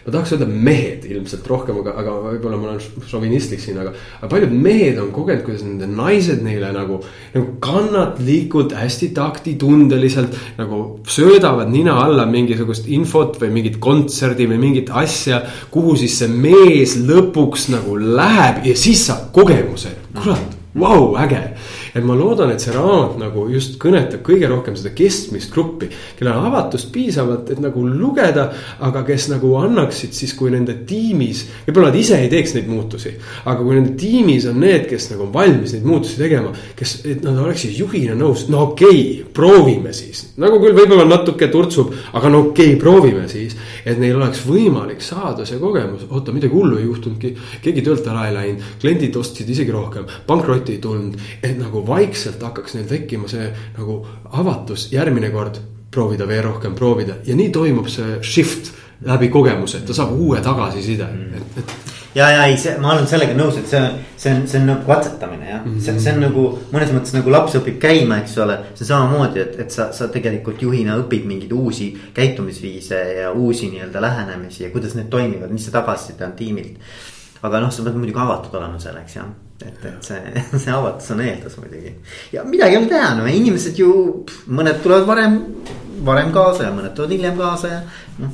Speaker 2: ma tahaks öelda mehed ilmselt rohkem, aga, aga võib-olla ma olen šovinistlik siin, aga. aga paljud mehed on kogenud, kuidas nende naised neile nagu, nagu kannatlikult, hästi taktitundeliselt nagu söödavad nina alla mingisugust infot või mingit kontserdi või mingit asja. kuhu siis see mees lõpuks nagu läheb ja siis saab kogemuse, kurat, vau, äge et ma loodan, et see raamat nagu just kõnetab kõige rohkem seda keskmist gruppi, kellel on avatust piisavalt, et nagu lugeda, aga kes nagu annaksid siis, kui nende tiimis, võib-olla nad ise ei teeks neid muutusi. aga kui nende tiimis on need, kes nagu on valmis neid muutusi tegema, kes, et nad oleksid juhina nõus, no okei okay,, proovime siis. nagu küll võib-olla natuke turtsub, aga no okei okay,, proovime siis. et neil oleks võimalik saada see kogemus, oota, midagi hullu ei juhtunudki, keegi töölt ära ei läinud, kliendid ostsid isegi rohkem, pankrotti ei tulnud, et nagu nagu vaikselt hakkaks neil tekkima see nagu avatus järgmine kord proovida veel rohkem, proovida ja nii toimub see shift läbi kogemuse, et ta saab uue tagasiside mm., et, et.
Speaker 1: ja, ja ei, see, ma olen sellega nõus, et see on, see on, see on nagu katsetamine jah mm, -hmm. see, see on nagu mõnes mõttes nagu laps õpib käima, eks ole. see on samamoodi, et, et sa, sa tegelikult juhina õpid mingeid uusi käitumisviise ja uusi nii-öelda lähenemisi ja kuidas need toimivad, mis see tagasiside on tiimilt. Aga noh, sa pead muidugi avatud olema selleks jah et, et see, see avatus on eeldus muidugi. ja midagi ei ole teha, no inimesed ju, mõned tulevad varem, varem kaasa ja mõned tulevad hiljem kaasa ja noh.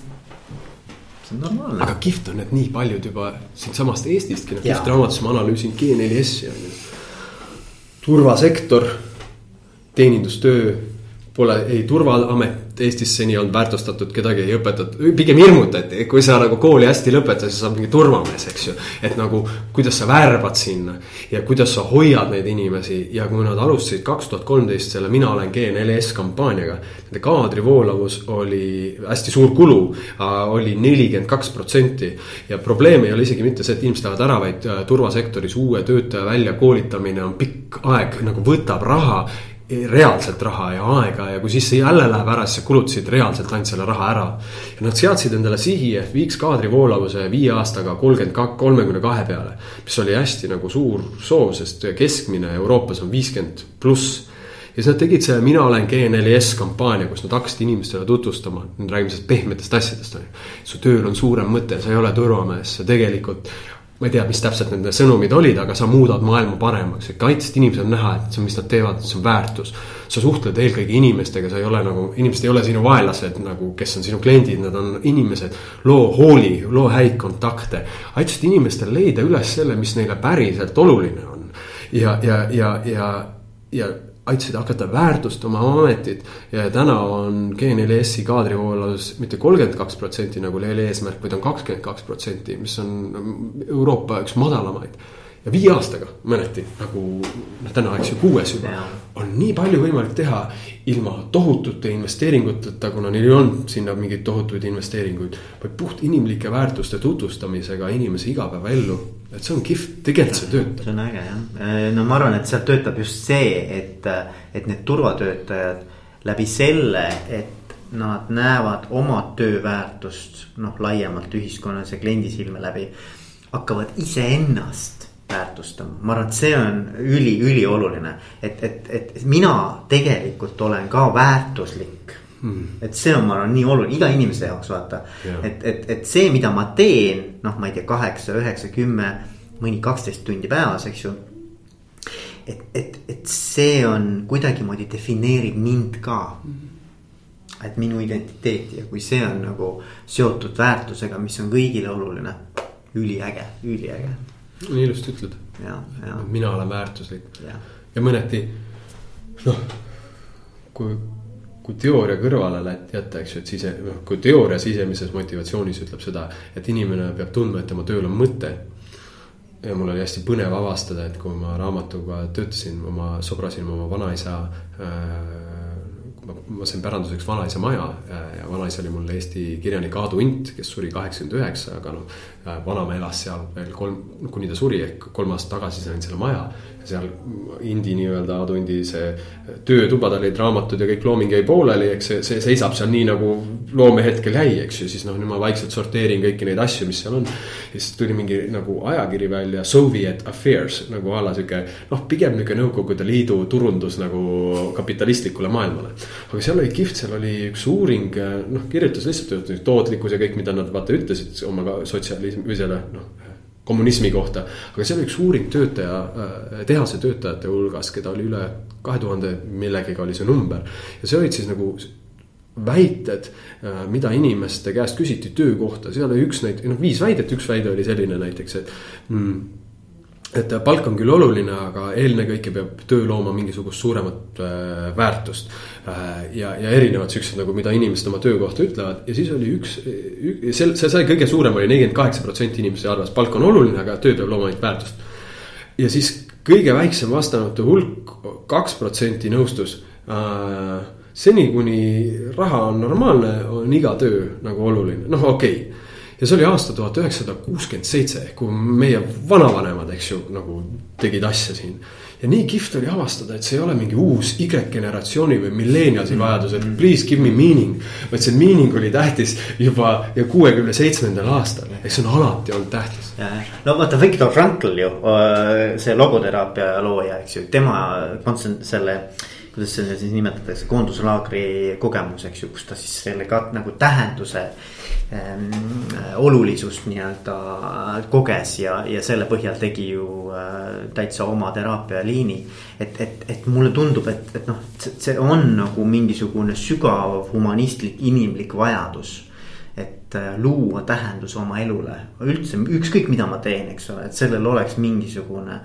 Speaker 1: see on normaalne.
Speaker 2: aga kihvt on, et nii paljud juba siitsamast Eestistki, noh kihvt raamatus ma analüüsin G4S-i on ju. turvasektor, teenindustöö, pole ei turvaamet Eestis seni olnud väärtustatud, kedagi ei õpetatud, pigem hirmutati, kui sa nagu kooli hästi lõpetad, siis saad mingi turvamees, eks ju. et nagu, kuidas sa värbad sinna ja kuidas sa hoiad neid inimesi ja kui nad alustasid kaks tuhat kolmteist selle Mina olen G4S kampaaniaga. Nende kaadrivoolavus oli hästi suur kulu, oli nelikümmend kaks protsenti. ja probleem ei ole isegi mitte see, et inimesed lähevad ära, vaid äh, turvasektoris uue töötaja väljakoolitamine on pikk aeg, nagu võtab raha reaalselt raha ja aega ja kui siis see jälle läheb ära, siis sa kulutasid reaalselt ainult selle raha ära. ja nad seadsid endale sihi, et viiks kaadrivoolavuse viie aastaga kolmkümmend kaks, kolmekümne kahe peale. mis oli hästi nagu suur soov, sest keskmine Euroopas on viiskümmend pluss ja siis nad tegid selle Mina olen G4S kampaania, kus nad hakkasid inimestele tutvustama, nüüd räägime sellest pehmetest asjadest on ju. su tööl on suurem mõte, sa ei ole turvamees, sa tegelikult ma ei tea, mis täpselt nende sõnumid olid, aga sa muudad maailma paremaks, et aitasid inimesel näha, et see, mis nad teevad, see on väärtus. sa suhtled eelkõige inimestega, sa ei ole nagu, inimesed ei ole sinu vaenlased nagu, kes on sinu kliendid, nad on inimesed. loo hooli, loo häid kontakte, aitasid inimestel leida üles selle, mis neile päriselt oluline on. ja, ja, ja, ja, ja aitasid hakata väärtustama oma ametit. ja täna on G4S-i kaadrivoolavus mitte kolmkümmend kaks protsenti nagu oli eesmärk, vaid on kakskümmend kaks protsenti, mis on Euroopa üks madalamaid. ja viie aastaga mõneti nagu noh, täna eks ju kuues juba on nii palju võimalik teha ilma tohutute investeeringuteta, kuna neil ei olnud sinna mingeid tohutuid investeeringuid. vaid puht inimlike väärtuste tutvustamisega inimese igapäevaellu et see on kihvt, tegelikult see töötab.
Speaker 1: see on äge jah, no ma arvan, et sealt töötab just see, et, et need turvatöötajad läbi selle, et nad näevad oma töö väärtust noh, laiemalt ühiskonnas ja kliendi silme läbi. hakkavad iseennast väärtustama, ma arvan, et see on üli, ülioluline, et, et, et mina tegelikult olen ka väärtuslik Hmm. et see on, ma arvan, nii oluline iga inimese jaoks vaata, et, et, et see, mida ma teen, noh, ma ei tea, kaheksa, üheksa, kümme, mõni kaksteist tundi päevas, eks ju. et, et, et see on kuidagimoodi defineerib mind ka mm. et minu identiteeti ja kui see on nagu seotud väärtusega, mis on kõigile oluline, üliäge, üliäge.
Speaker 2: nii ilusti ütled. mina olen väärtuslik ja, ja mõneti noh, kui kui teooria kõrvale jätta, eks ju, et sise, noh, kui teooria sisemises motivatsioonis ütleb seda, et inimene peab tundma, et tema tööl on mõte. ja mul oli hästi põnev avastada, et kui ma raamatuga töötasin, ma sobrasin oma vanaisa äh, ma sain päranduseks vanaisa maja ja vanaisa oli mul Eesti kirjanik Aadu Int, kes suri kaheksakümmend üheksa, aga noh. Vanaema elas seal veel kolm, kuni ta suri ehk kolm aastat tagasi sain selle maja seal Indi nii-öelda Aadu Indi see töötuba, tal olid raamatud ja kõik looming jäi pooleli, eks see, see seisab seal nii nagu loomehetkel jäi, eks ju, siis noh, nüüd ma vaikselt sorteerin kõiki neid asju, mis seal on. ja siis tuli mingi nagu ajakiri välja, Soviet Affairs nagu a la sihuke noh, pigem nihuke Nõukogude Liidu turundus nagu kapitalistlikule maailmale. aga seal oli kihvt, seal oli üks uuring, noh kirjutas lihtsalt tootlikkus ja kõik, mida nad vaata ütlesid oma sotsialismi või selle noh kommunismi kohta. aga seal oli üks uuring töötaja, äh, tehase töötajate hulgas, keda oli üle kahe tuhande millegagi oli see number. ja see olid siis nagu väited, äh, mida inimeste käest küsiti töö kohta, seal oli üks näit-, noh viis väidet, üks väide oli selline näiteks, et mm, et palk on küll oluline, aga ennekõike peab töö looma mingisugust suuremat äh, väärtust äh,. ja, ja erinevad siuksed nagu, mida inimesed oma töö kohta ütlevad ja siis oli üks, üks, see, see sai kõige suurem oli nelikümmend kaheksa protsenti inimesi arvas, palk on oluline, aga töö peab looma mingit väärtust. ja siis kõige väiksem vastanute hulk, kaks protsenti nõustus äh, seni, kuni raha on normaalne, on iga töö nagu oluline, noh, okei okay ja see oli aasta tuhat üheksasada kuuskümmend seitse, kui meie vanavanemad, eks ju, nagu tegid asja siin. ja nii kihvt oli avastada, et see ei ole mingi uus Y-generatsiooni või millennialsi mm. vajadus, et please give me meaning. vaid see meaning oli tähtis juba kuuekümne seitsmendal aastal, ehk see on alati olnud tähtis.
Speaker 1: no vaata, Viktor Frankl ju, see logoteraapia looja, eks ju, tema kontsent-, selle kuidas seda siis nimetatakse, koonduslaagri kogemus, eks ju, kus ta siis selle ka nagu tähenduse ähm, olulisust nii-öelda koges ja, ja selle põhjal tegi ju äh, täitsa oma teraapialiini. et, et, et mulle tundub, et, et noh, see on nagu mingisugune sügav humanistlik, inimlik vajadus et äh, luua tähendus oma elule, üldse ükskõik, mida ma teen, eks ole, et sellel oleks mingisugune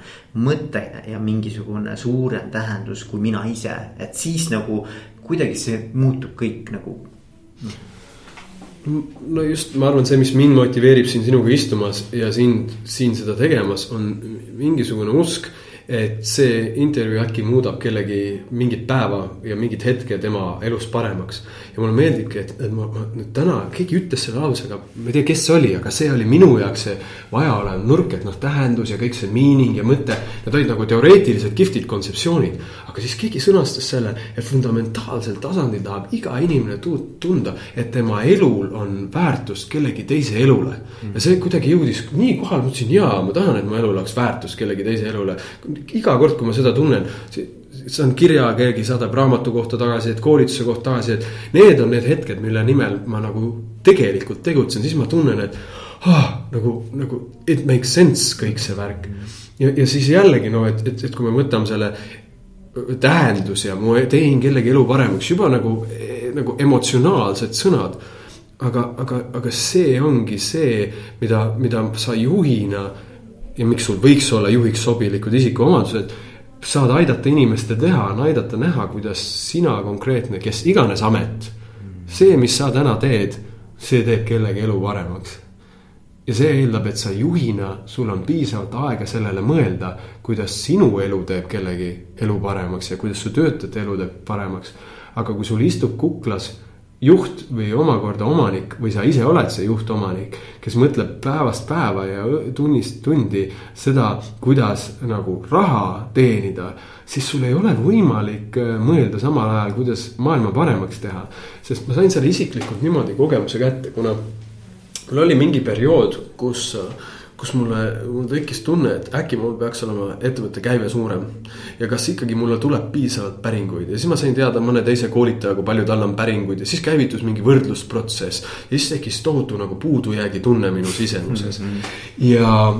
Speaker 1: mõte ja mingisugune suurem tähendus kui mina ise, et siis nagu kuidagi see muutub kõik nagu noh.
Speaker 2: no just, ma arvan, see, mis mind motiveerib siin sinuga istumas ja sind siin seda tegemas, on mingisugune usk et see intervjuu äkki muudab kellegi mingit päeva ja mingit hetke tema elus paremaks. ja mulle meeldibki, et, et ma, ma nüüd täna, keegi ütles selle lause, aga ma ei tea, kes see oli, aga see oli minu jaoks see vajaolev nurk, et noh, tähendus ja kõik see meaning ja mõte. Need olid nagu teoreetilised kihvtid kontseptsioonid. aga siis keegi sõnastas selle, et fundamentaalsel tasandil tahab iga inimene tunda, et tema elul on väärtust kellegi teise elule. ja see kuidagi jõudis nii kohale, ma ütlesin jaa, ma tahan, et mu elul oleks väärtust kellegi teise elule iga kord, kui ma seda tunnen, saan kirja, keegi saadab raamatu kohta tagasi, et koolituse kohta tagasi, et. Need on need hetked, mille nimel ma nagu tegelikult tegutsen, siis ma tunnen, et ah, nagu, nagu it makes sense kõik see värk. ja, ja siis jällegi no, et, et, et kui me võtame selle tähendus ja ma teen kellegi elu paremaks, juba nagu, nagu emotsionaalsed sõnad. aga, aga, aga see ongi see, mida, mida sa juhina ja miks sul võiks olla juhiks sobilikud isikuomadused. saad aidata inimestel teha, on aidata näha, kuidas sina konkreetne, kes iganes amet. see, mis sa täna teed, see teeb kellegi elu paremaks. ja see eeldab, et sa juhina, sul on piisavalt aega sellele mõelda, kuidas sinu elu teeb kellegi elu paremaks ja kuidas su töötajate elu teeb paremaks. aga kui sul istub kuklas juht või omakorda omanik või sa ise oled see juht-omanik, kes mõtleb päevast päeva ja tunnist tundi seda, kuidas nagu raha teenida, siis sul ei ole võimalik äh, mõelda samal ajal, kuidas maailma paremaks teha. sest ma sain selle isiklikult niimoodi kogemuse kätte, kuna mul oli mingi periood, kus äh, kus mulle, mul tekkis tunne, et äkki mul peaks olema ettevõtte käive suurem. ja kas ikkagi mulle tuleb piisavalt päringuid ja siis ma sain teada mõne teise koolitaja, kui palju tal on päringuid ja siis käivitus mingi võrdlusprotsess. ja siis tekkis tohutu nagu puudujäägi tunne minu sisemuses mm -hmm. ja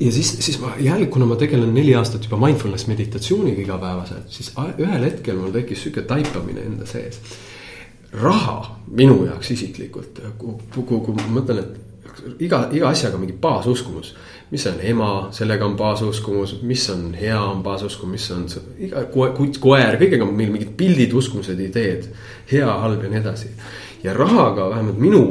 Speaker 2: ja siis, siis ma jälle, kuna ma tegelen neli aastat juba mindfulness meditatsiooniga igapäevaselt, siis ühel hetkel mul tekkis sihuke taipamine enda sees. raha minu jaoks isiklikult, kui, kui, kui ma mõtlen, et iga, iga asjaga mingi baasuskumus. mis on ema, sellega on baasuskumus, mis on hea, on baasuskumus, mis on iga koer, kõigega on meil mingid pildid, uskumused, ideed. hea, halb ja nii edasi. ja rahaga vähemalt minu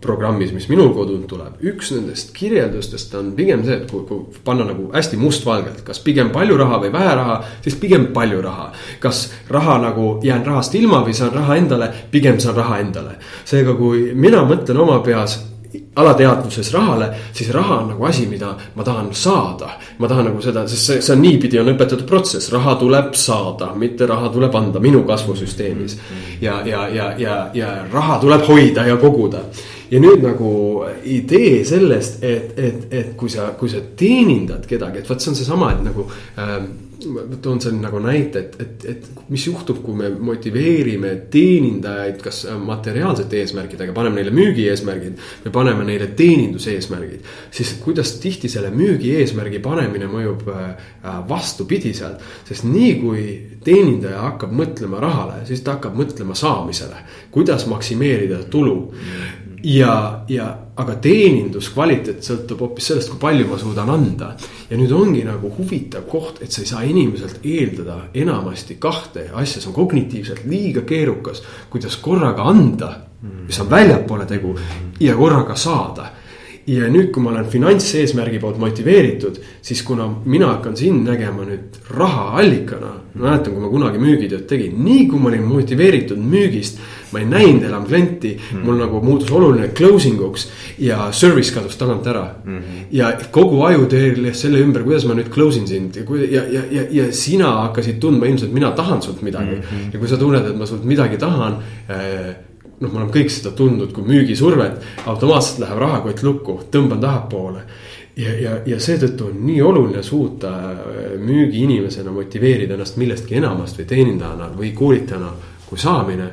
Speaker 2: programmis, mis minul kodunt tuleb, üks nendest kirjeldustest on pigem see, et kui, kui panna nagu hästi mustvalgelt, kas pigem palju raha või vähe raha, siis pigem palju raha. kas raha nagu jään rahast ilma või saan raha endale, pigem saan raha endale. seega, kui mina mõtlen oma peas alateadvuses rahale, siis raha on nagu asi, mida ma tahan saada. ma tahan nagu seda, sest see, see on niipidi on õpetatud protsess, raha tuleb saada, mitte raha tuleb anda minu kasvusüsteemis. ja, ja, ja, ja, ja raha tuleb hoida ja koguda. ja nüüd nagu idee sellest, et, et, et kui sa, kui sa teenindad kedagi, et vot see on seesama, et nagu ähm, ma toon selle nagu näite, et, et, et mis juhtub, kui me motiveerime teenindajaid, kas materiaalsete eesmärkidega, paneme neile müügieesmärgid või paneme neile teeninduseesmärgid. siis kuidas tihti selle müügieesmärgi panemine mõjub äh, vastupidiselt, sest nii kui teenindaja hakkab mõtlema rahale, siis ta hakkab mõtlema saamisele, kuidas maksimeerida tulu? Ja, ja aga teeninduskvaliteet sõltub hoopis sellest, kui palju ma suudan anda. ja nüüd ongi nagu huvitav koht, et sa ei saa inimeselt eeldada enamasti kahte asja, see on kognitiivselt liiga keerukas. kuidas korraga anda, mis on väljapoole tegu ja korraga saada ja nüüd, kui ma olen finantseesmärgi poolt motiveeritud, siis kuna mina hakkan sind nägema nüüd rahaallikana. mäletan, kui ma kunagi müügitööd tegin, nii kui ma olin motiveeritud müügist, ma ei näinud enam klienti mm., mul nagu muutus oluline closing uks ja service kadus tagant ära mm. -hmm. ja kogu aju teeles selle ümber, kuidas ma nüüd close in sind ja, ja, ja, ja, ja sina hakkasid tundma ilmselt, mina tahan sult midagi mm. -hmm. ja kui sa tunned, et ma sult midagi tahan äh, noh, me oleme kõik seda tundnud kui müügisurvet, automaatselt läheb rahakott lukku, tõmban tahapoole. ja, ja, ja seetõttu on nii oluline suuta äh, müügiinimesena motiveerida ennast millestki enamast või teenindajana või koolitajana kui saamine.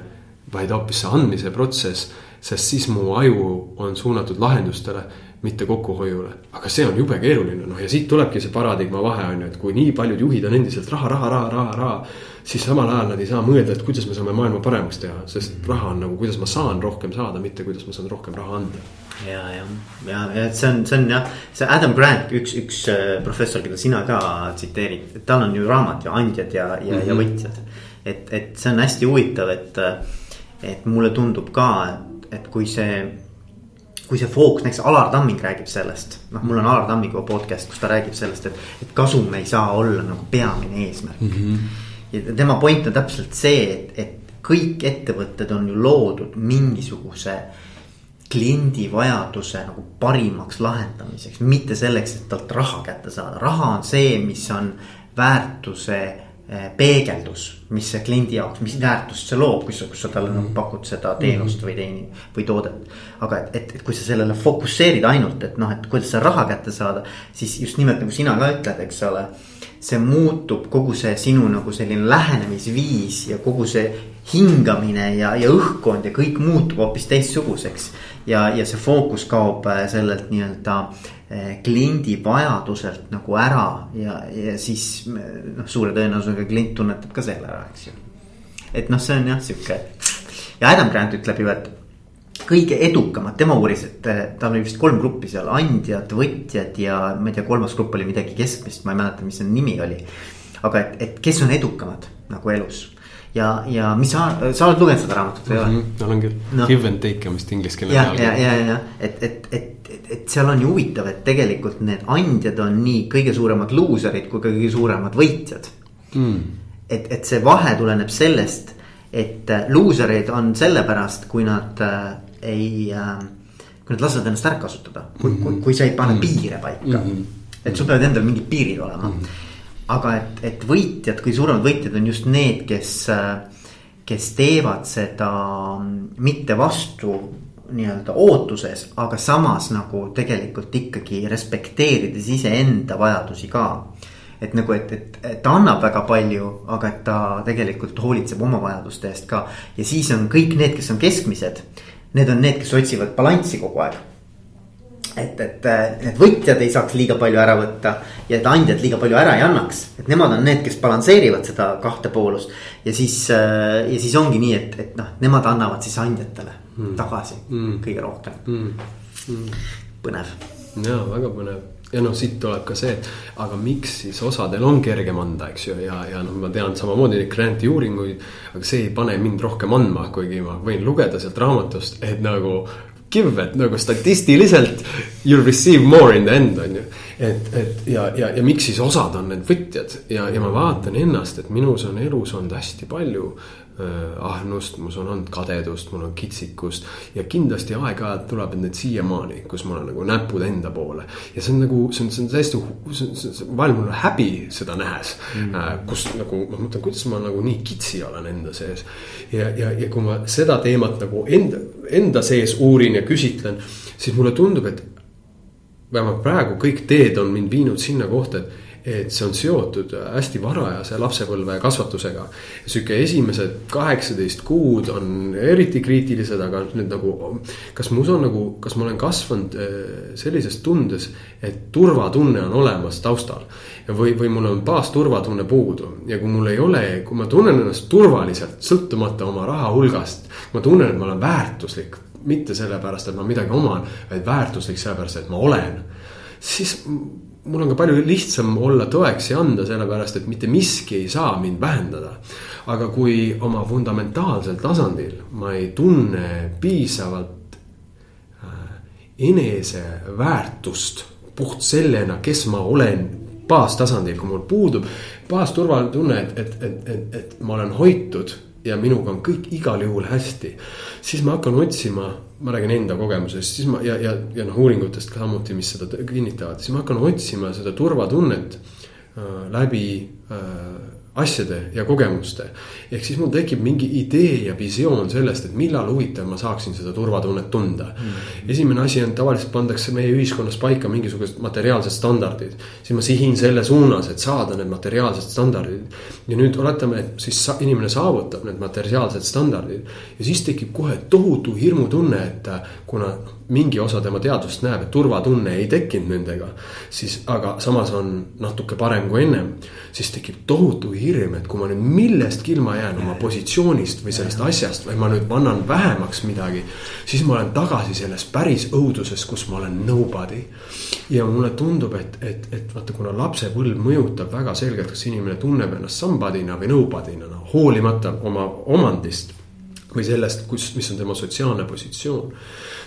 Speaker 2: vaid hoopis see andmise protsess, sest siis mu aju on suunatud lahendustele mitte kokkuhoiule. aga see on jube keeruline, noh ja siit tulebki see paradigma vahe on ju, et kui nii paljud juhid on endiselt raha, raha, raha, raha, raha siis samal ajal nad ei saa mõelda, et kuidas me saame maailma paremaks teha, sest raha on nagu, kuidas ma saan rohkem saada, mitte kuidas ma saan rohkem raha anda.
Speaker 1: ja, ja, ja, ja see on, see on jah, see Adam Grant, üks, üks äh, professor, keda sina ka tsiteerid, tal on ju raamat ju Andjad ja, ja mm, -hmm. ja mhm. võitjad. et, et see on hästi huvitav, et, et mulle tundub ka, et, et kui see kui see fookus, näiteks Alar Tamming räägib sellest, noh, mul on Alar Tammingu podcast, kus ta räägib sellest, et, et kasum ei saa olla nagu peamine eesmärk mm. -hmm ja tema point on täpselt see, et, et kõik ettevõtted on ju loodud mingisuguse kliendi vajaduse nagu parimaks lahendamiseks, mitte selleks, et talt raha kätte saada, raha on see, mis on väärtuse peegeldus, mis see kliendi jaoks, mis väärtust see loob, kui sa, kus sa talle nagu pakud seda teenust või teeni- või toodet. aga et, et, et kui sa sellele fokusseerid ainult, et noh, et kuidas seda raha kätte saada, siis just nimelt nagu sina ka ütled, eks ole see muutub kogu see sinu nagu selline lähenemisviis ja kogu see hingamine ja, ja õhkkond ja kõik muutub hoopis teistsuguseks. ja, ja see fookus kaob äh, sellelt nii-öelda kliendi vajaduselt nagu ära ja, ja siis noh, suure tõenäosusega klient tunnetab ka selle ära, eks ju. et noh, see on jah, sihuke ja Adam Grant ütleb ju, et kõige edukamad, tema uuris, et eh, tal oli vist kolm gruppi seal, andjad, võtjad ja ma ei tea, kolmas grupp oli midagi keskmist, ma ei mäleta, mis see nimi oli. aga et, et kes on edukamad nagu elus ja, ja mis sa, sa oled lugenud seda raamatut või ei
Speaker 2: ole? Mhm, olen küll no., Give and take on vist inglise keele
Speaker 1: pealkiri. ja, ja, ja, ja, et, et, et, et, et seal on ju huvitav, et tegelikult need andjad on nii kõige suuremad luuserid kui kõige suuremad võitjad mm.. et, et see vahe tuleneb sellest et luusereid on sellepärast, kui nad ei äh, kui nad lasevad ennast ära kasutada, kui mm, -hmm. kui, kui sa ei pane mm -hmm. piire paika mm. -hmm. et sul peavad endal mingid piirid olema mm. -hmm. Aga et, et võitjad, kõige suuremad võitjad on just need, kes, kes teevad seda mitte vastu nii-öelda ootuses, aga samas nagu tegelikult ikkagi respekteerides iseenda vajadusi ka. et nagu, et, et, et ta annab väga palju, aga et ta tegelikult hoolitseb oma vajaduste eest ka. ja siis on kõik need, kes on keskmised need on need, kes otsivad balanssi kogu aeg. Et, et need võtjad ei saaks liiga palju ära võtta ja et andjad liiga palju ära ei annaks, et nemad on need, kes balansseerivad seda kahte poolust. ja siis, ja siis ongi nii, et, et noh, nemad annavad siis andjatele mm. tagasi mm. kõige rohkem mm.. Mm. põnev.
Speaker 2: ja väga põnev ja noh, siit tuleb ka see, et aga miks siis osadel on kergem anda, eks ju, ja, ja noh, ma tean samamoodi neid grant'i uuringuid. aga see ei pane mind rohkem andma, kuigi ma võin lugeda sealt raamatust, et nagu give, et nagu statistiliselt you receive more in the end on ju. et, et ja, ja, ja miks siis osad on need võtjad ja, ja ma vaatan ennast, et minus on elus olnud hästi palju ahnust, mus on olnud kadedust, mul on kitsikust. ja kindlasti aeg-ajalt tuleb need siiamaani, kus mul on nagu näpud enda poole. ja see on nagu, see on, see on täiesti, vahel mul on häbi seda nähes mm. -hmm. kus nagu ma mõtlen, kuidas ma nagu nii kitsi olen enda sees. ja, ja, ja kui ma seda teemat nagu enda, enda sees uurin ja küsitlen, siis mulle tundub, et vähemalt praegu kõik teed on mind viinud sinna kohta, et et see on seotud hästi varajase lapsepõlve kasvatusega. sihuke esimesed kaheksateist kuud on eriti kriitilised, aga nüüd nagu, kas mus on nagu, kas ma olen kasvanud äh, sellises tundes, et turvatunne on olemas taustal. või, või mul on baasturvatunne puudu ja kui mul ei ole, kui ma tunnen ennast turvaliselt, sõltumata oma raha hulgast, ma tunnen, et ma olen väärtuslik mitte sellepärast, et ma midagi oman, vaid väärtuslik sellepärast, et ma olen. siis mul on ka palju lihtsam olla toeks ja anda, sellepärast et mitte miski ei saa mind vähendada. aga kui oma fundamentaalsel tasandil ma ei tunne piisavalt äh, eneseväärtust puht sellena, kes ma olen baastasandil, kui mul puudub baasturvatunne, et, et, et, et, et ma olen hoitud ja minuga on kõik igal juhul hästi. siis ma hakkan otsima, ma räägin enda kogemusest, siis ma ja, ja, ja noh, uuringutest ka samuti, mis seda kinnitavad, siis ma hakkan otsima seda turvatunnet äh, läbi äh, asjade ja kogemuste. ehk siis mul tekib mingi idee ja visioon sellest, et millal huvitav ma saaksin seda turvatunnet tunda mm.. esimene asi on, tavaliselt pandakse meie ühiskonnas paika mingisugused materiaalsed standardid. siis ma sihin selle suunas, et saada need materiaalsed standardid. ja nüüd oletame, et siis sa, inimene saavutab need materiaalsed standardid. ja siis tekib kohe tohutu hirmutunne, et kuna mingi osa tema teadvust näeb, et turvatunne ei tekkinud nendega. siis, aga samas on natuke parem kui ennem. siis tekib tohutu hirm, et kui ma nüüd millestki ilma jään oma positsioonist või sellest asjast või ma nüüd annan vähemaks midagi. siis ma olen tagasi selles päris õuduses, kus ma olen nobody. ja mulle tundub, et, et, et vaata, kuna lapsepõlv mõjutab väga selgelt, kas inimene tunneb ennast somebody'na või nobody'na, no hoolimata oma omandist või sellest, kus, mis on tema sotsiaalne positsioon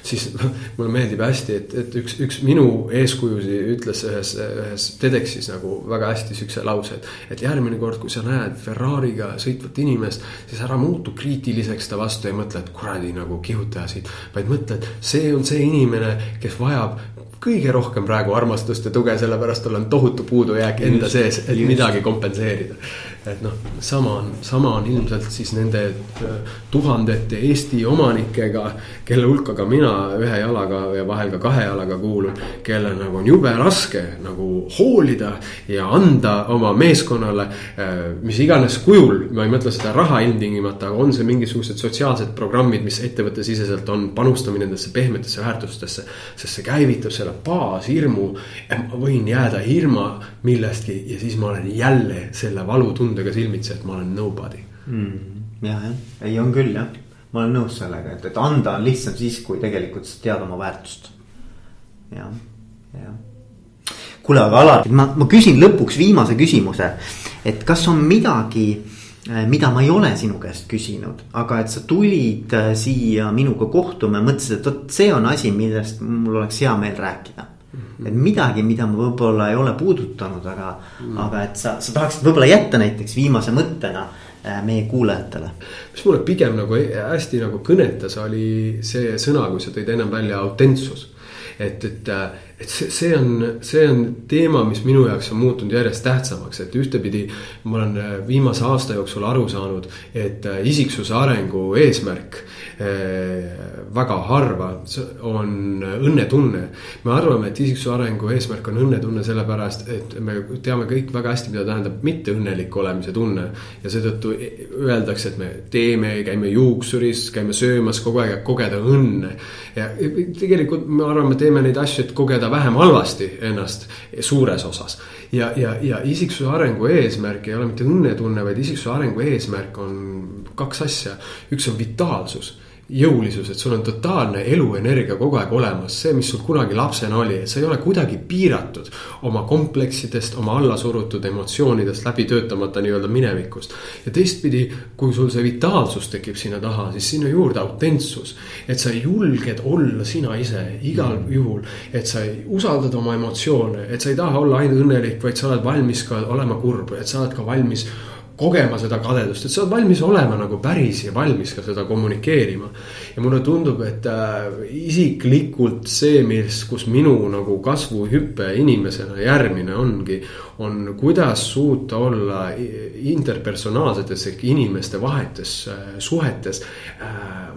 Speaker 2: siis mulle meeldib hästi, et, et üks, üks minu eeskujusi ütles ühes, ühes TEDxis nagu väga hästi siukse lause, et. et järgmine kord, kui sa näed Ferrari'ga sõitvat inimest, siis ära muutu kriitiliseks ta vastu, ei mõtle, et kuradi nagu kihutaja siit. vaid mõtle, et see on see inimene, kes vajab kõige rohkem praegu armastust ja tuge, sellepärast tal on tohutu puudujääk enda just, sees, et just. midagi kompenseerida. Et noh, sama on, sama on ilmselt siis nende äh, tuhandete Eesti omanikega, kelle hulka ka mina ühe jalaga ja vahel ka kahe jalaga kuulun. kellel nagu on jube raske nagu hoolida ja anda oma meeskonnale äh, mis iganes kujul, ma ei mõtle seda raha ilmtingimata, aga on see mingisugused sotsiaalsed programmid, mis ettevõttesiseselt on panustamine nendesse pehmetesse väärtustesse. sest see käivitab selle baashirmu, et ma võin jääda ilma millestki ja siis ma olen jälle selle valutundega silmitsi, et ma olen nobody
Speaker 1: mm,. jah, jah, ei on küll jah, ma olen nõus sellega, et, et anda on lihtsam siis, kui tegelikult sa tead oma väärtust. jah, jah. kuule, aga Alar, ma, ma küsin lõpuks viimase küsimuse, et kas on midagi Äh, mida ma ei ole sinu käest küsinud, aga et sa tulid äh, siia minuga kohtuma ja mõtlesid, et vot see on asi, millest mul oleks hea meel rääkida. Mm. et midagi, mida ma võib-olla ei ole puudutanud, aga mm., aga et sa, sa tahaksid võib-olla jätta näiteks viimase mõttena äh, meie kuulajatele.
Speaker 2: mis mulle pigem nagu hästi nagu kõnetas, oli see sõna, kui sa tõid ennem välja autentsus. et, et, et see, see on, see on teema, mis minu jaoks on muutunud järjest tähtsamaks, et ühtepidi. ma olen viimase aasta jooksul aru saanud, et isiksuse arengu eesmärk väga harva on õnnetunne. me arvame, et isiksuse arengu eesmärk on õnnetunne sellepärast, et me teame kõik väga hästi, mida tähendab mitteõnnelik olemise tunne. ja seetõttu öeldakse, et me teeme, käime juuksuris, käime söömas kogu aeg, et kogeda õnne. ja tegelikult me arvame, teeme neid asju, et kogeda vähem halvasti ennast suures osas ja, ja, ja isiksuse arengu eesmärk ei ole mitte õnnetunne, vaid isiksuse arengu eesmärk on kaks asja. üks on vitaalsus jõulisus, et sul on totaalne eluenergia kogu aeg olemas, see, mis sul kunagi lapsena oli, et sa ei ole kuidagi piiratud oma kompleksidest, oma allasurutud emotsioonidest, läbi töötamata nii-öelda minevikust. ja teistpidi, kui sul see vitaalsus tekib sinna taha, siis sinna juurde autentsus. et sa julged olla sina ise igal mm. juhul, et sa usaldad oma emotsioone, et sa ei taha olla ainult õnnelik, vaid sa oled valmis ka olema kurb, et sa oled ka valmis kogema seda kadedust, et sa oled valmis olema nagu päris ja valmis ka seda kommunikeerima. ja mulle tundub, et äh, isiklikult see, mis, kus minu nagu kasvuhüpe inimesena järgmine ongi, on kuidas suuta olla interpersonaalsetes ehk inimeste vahetes äh, suhetes äh,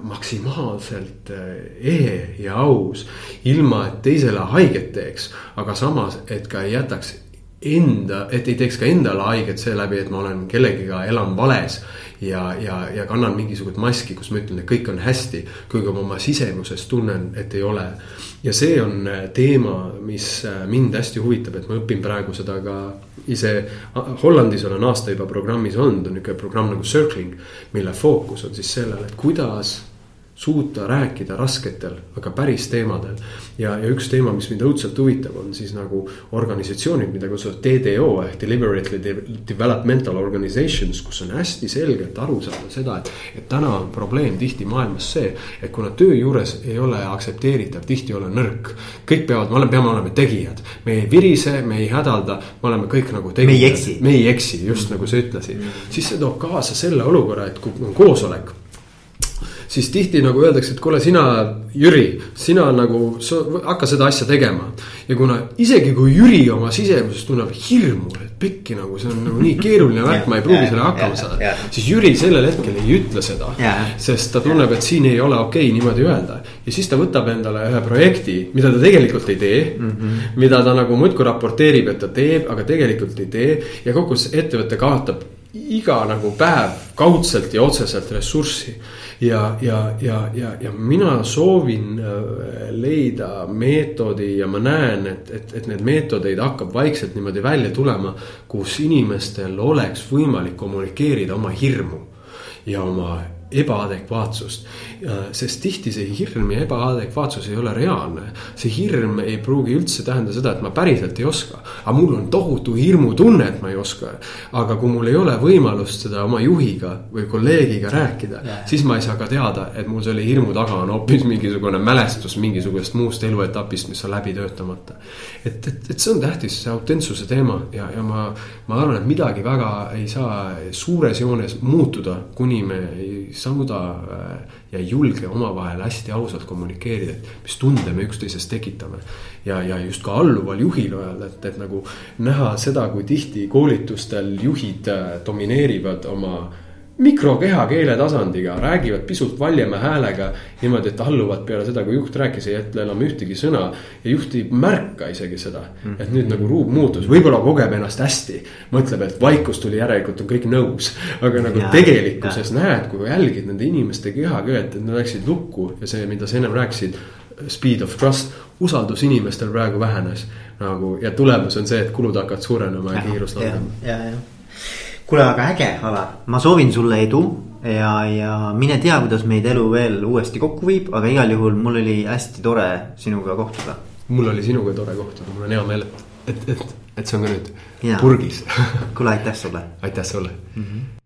Speaker 2: maksimaalselt äh, ehe ja aus, ilma et teisele haiget teeks, aga samas, et ka ei jätaks enda, et ei teeks ka endale haiget seeläbi, et ma olen kellegiga, elan vales. ja, ja, ja kannan mingisugust maski, kus ma ütlen, et kõik on hästi, kuigi ma oma sisemuses tunnen, et ei ole. ja see on äh, teema, mis äh, mind hästi huvitab, et ma õpin praegu seda ka ise. Hollandis olen aasta juba programmis olnud, on nihuke programm nagu Circling, mille fookus on siis sellel, et kuidas suuta rääkida rasketel, aga päris teemadel. ja, ja üks teema, mis mind õudselt huvitab, on siis nagu organisatsioonid, mida kutsuvad TDO ehk Deliberately Developmental Organizations, kus on hästi selgelt aru saada seda, et. et täna on probleem tihti maailmas see, et kuna töö juures ei ole aktsepteeritav tihti olla nõrk. kõik peavad, me oleme, peame olema tegijad, me ei virise, me ei hädalda, me oleme kõik nagu tegijad.
Speaker 1: me ei eksi.
Speaker 2: me ei eksi, just mm. nagu sa ütlesid mm., siis see toob kaasa selle olukorra, et kui on koosolek siis tihti nagu öeldakse, et kuule, sina, Jüri, sina nagu, hakka seda asja tegema. ja kuna isegi kui Jüri oma sisemuses tunneb hirmu, et pekki nagu see on nagu nii keeruline värk, ma ei pruugi sellega hakkama saada. siis Jüri sellel hetkel ei ütle seda, sest ta tunneb, et siin ei ole okei okay niimoodi öelda. ja siis ta võtab endale ühe projekti, mida ta tegelikult ei tee mm. -hmm. mida ta nagu muudkui raporteerib, et ta teeb, aga tegelikult ei tee ja kokkuvõttes ettevõte kaotab iga nagu päev kaudselt ja otseselt ressurssi ja, ja, ja, ja, ja mina soovin äh, leida meetodi ja ma näen, et, et, et need meetodeid hakkab vaikselt niimoodi välja tulema, kus inimestel oleks võimalik kommunikeerida oma hirmu ja oma ebaadekvaatsust. Sest tihti see hirm ja ebaadekvaatsus ei ole reaalne. see hirm ei pruugi üldse tähenda seda, et ma päriselt ei oska. aga mul on tohutu hirmutunne, et ma ei oska. aga kui mul ei ole võimalust seda oma juhiga või kolleegiga rääkida yeah., siis ma ei saa ka teada, et mul selle hirmu taga on hoopis mingisugune mälestus mingisugusest muust eluetapist, mis on läbi töötamata. et, et, et see on tähtis, see autentsuse teema ja, ja ma, ma arvan, et midagi väga ei saa suures joones muutuda, kuni me ei suuda äh, ja julge omavahel hästi ausalt kommunikeerida, et mis tunde me üksteises tekitame. ja, ja just ka alluval juhil öelda, et, et nagu näha seda, kui tihti koolitustel juhid äh, domineerivad oma mikrokehakeele tasandiga, räägivad pisut valjema häälega. niimoodi, et alluvad peale seda, kui juht rääkis, ei ütle enam ühtegi sõna. ja juht ei märka isegi seda, et nüüd nagu ruum muutus, võib-olla kogeb ennast hästi. mõtleb, et vaikus tuli järelikult on kõik nõus. aga nagu ja, tegelikkuses ja. näed, kui jälgid nende inimeste kehakeelt, et nad läksid lukku ja see, mida sa ennem rääkisid. Speed of trust, usaldus inimestel praegu vähenes nagu ja tulemus on see, et kulud hakkavad suurenema ja kiirus langema.
Speaker 1: ja, ja, ja kuule, aga äge, Alar, ma soovin sulle edu ja, ja mine tea, kuidas meid elu veel uuesti kokku viib, aga igal juhul mul oli hästi tore sinuga kohtuda.
Speaker 2: mul oli sinuga tore kohtuda, mul on hea meel, et, et, et, et see on ka nüüd ja. purgis
Speaker 1: kuule, aitäh sulle.
Speaker 2: aitäh sulle mm. -hmm.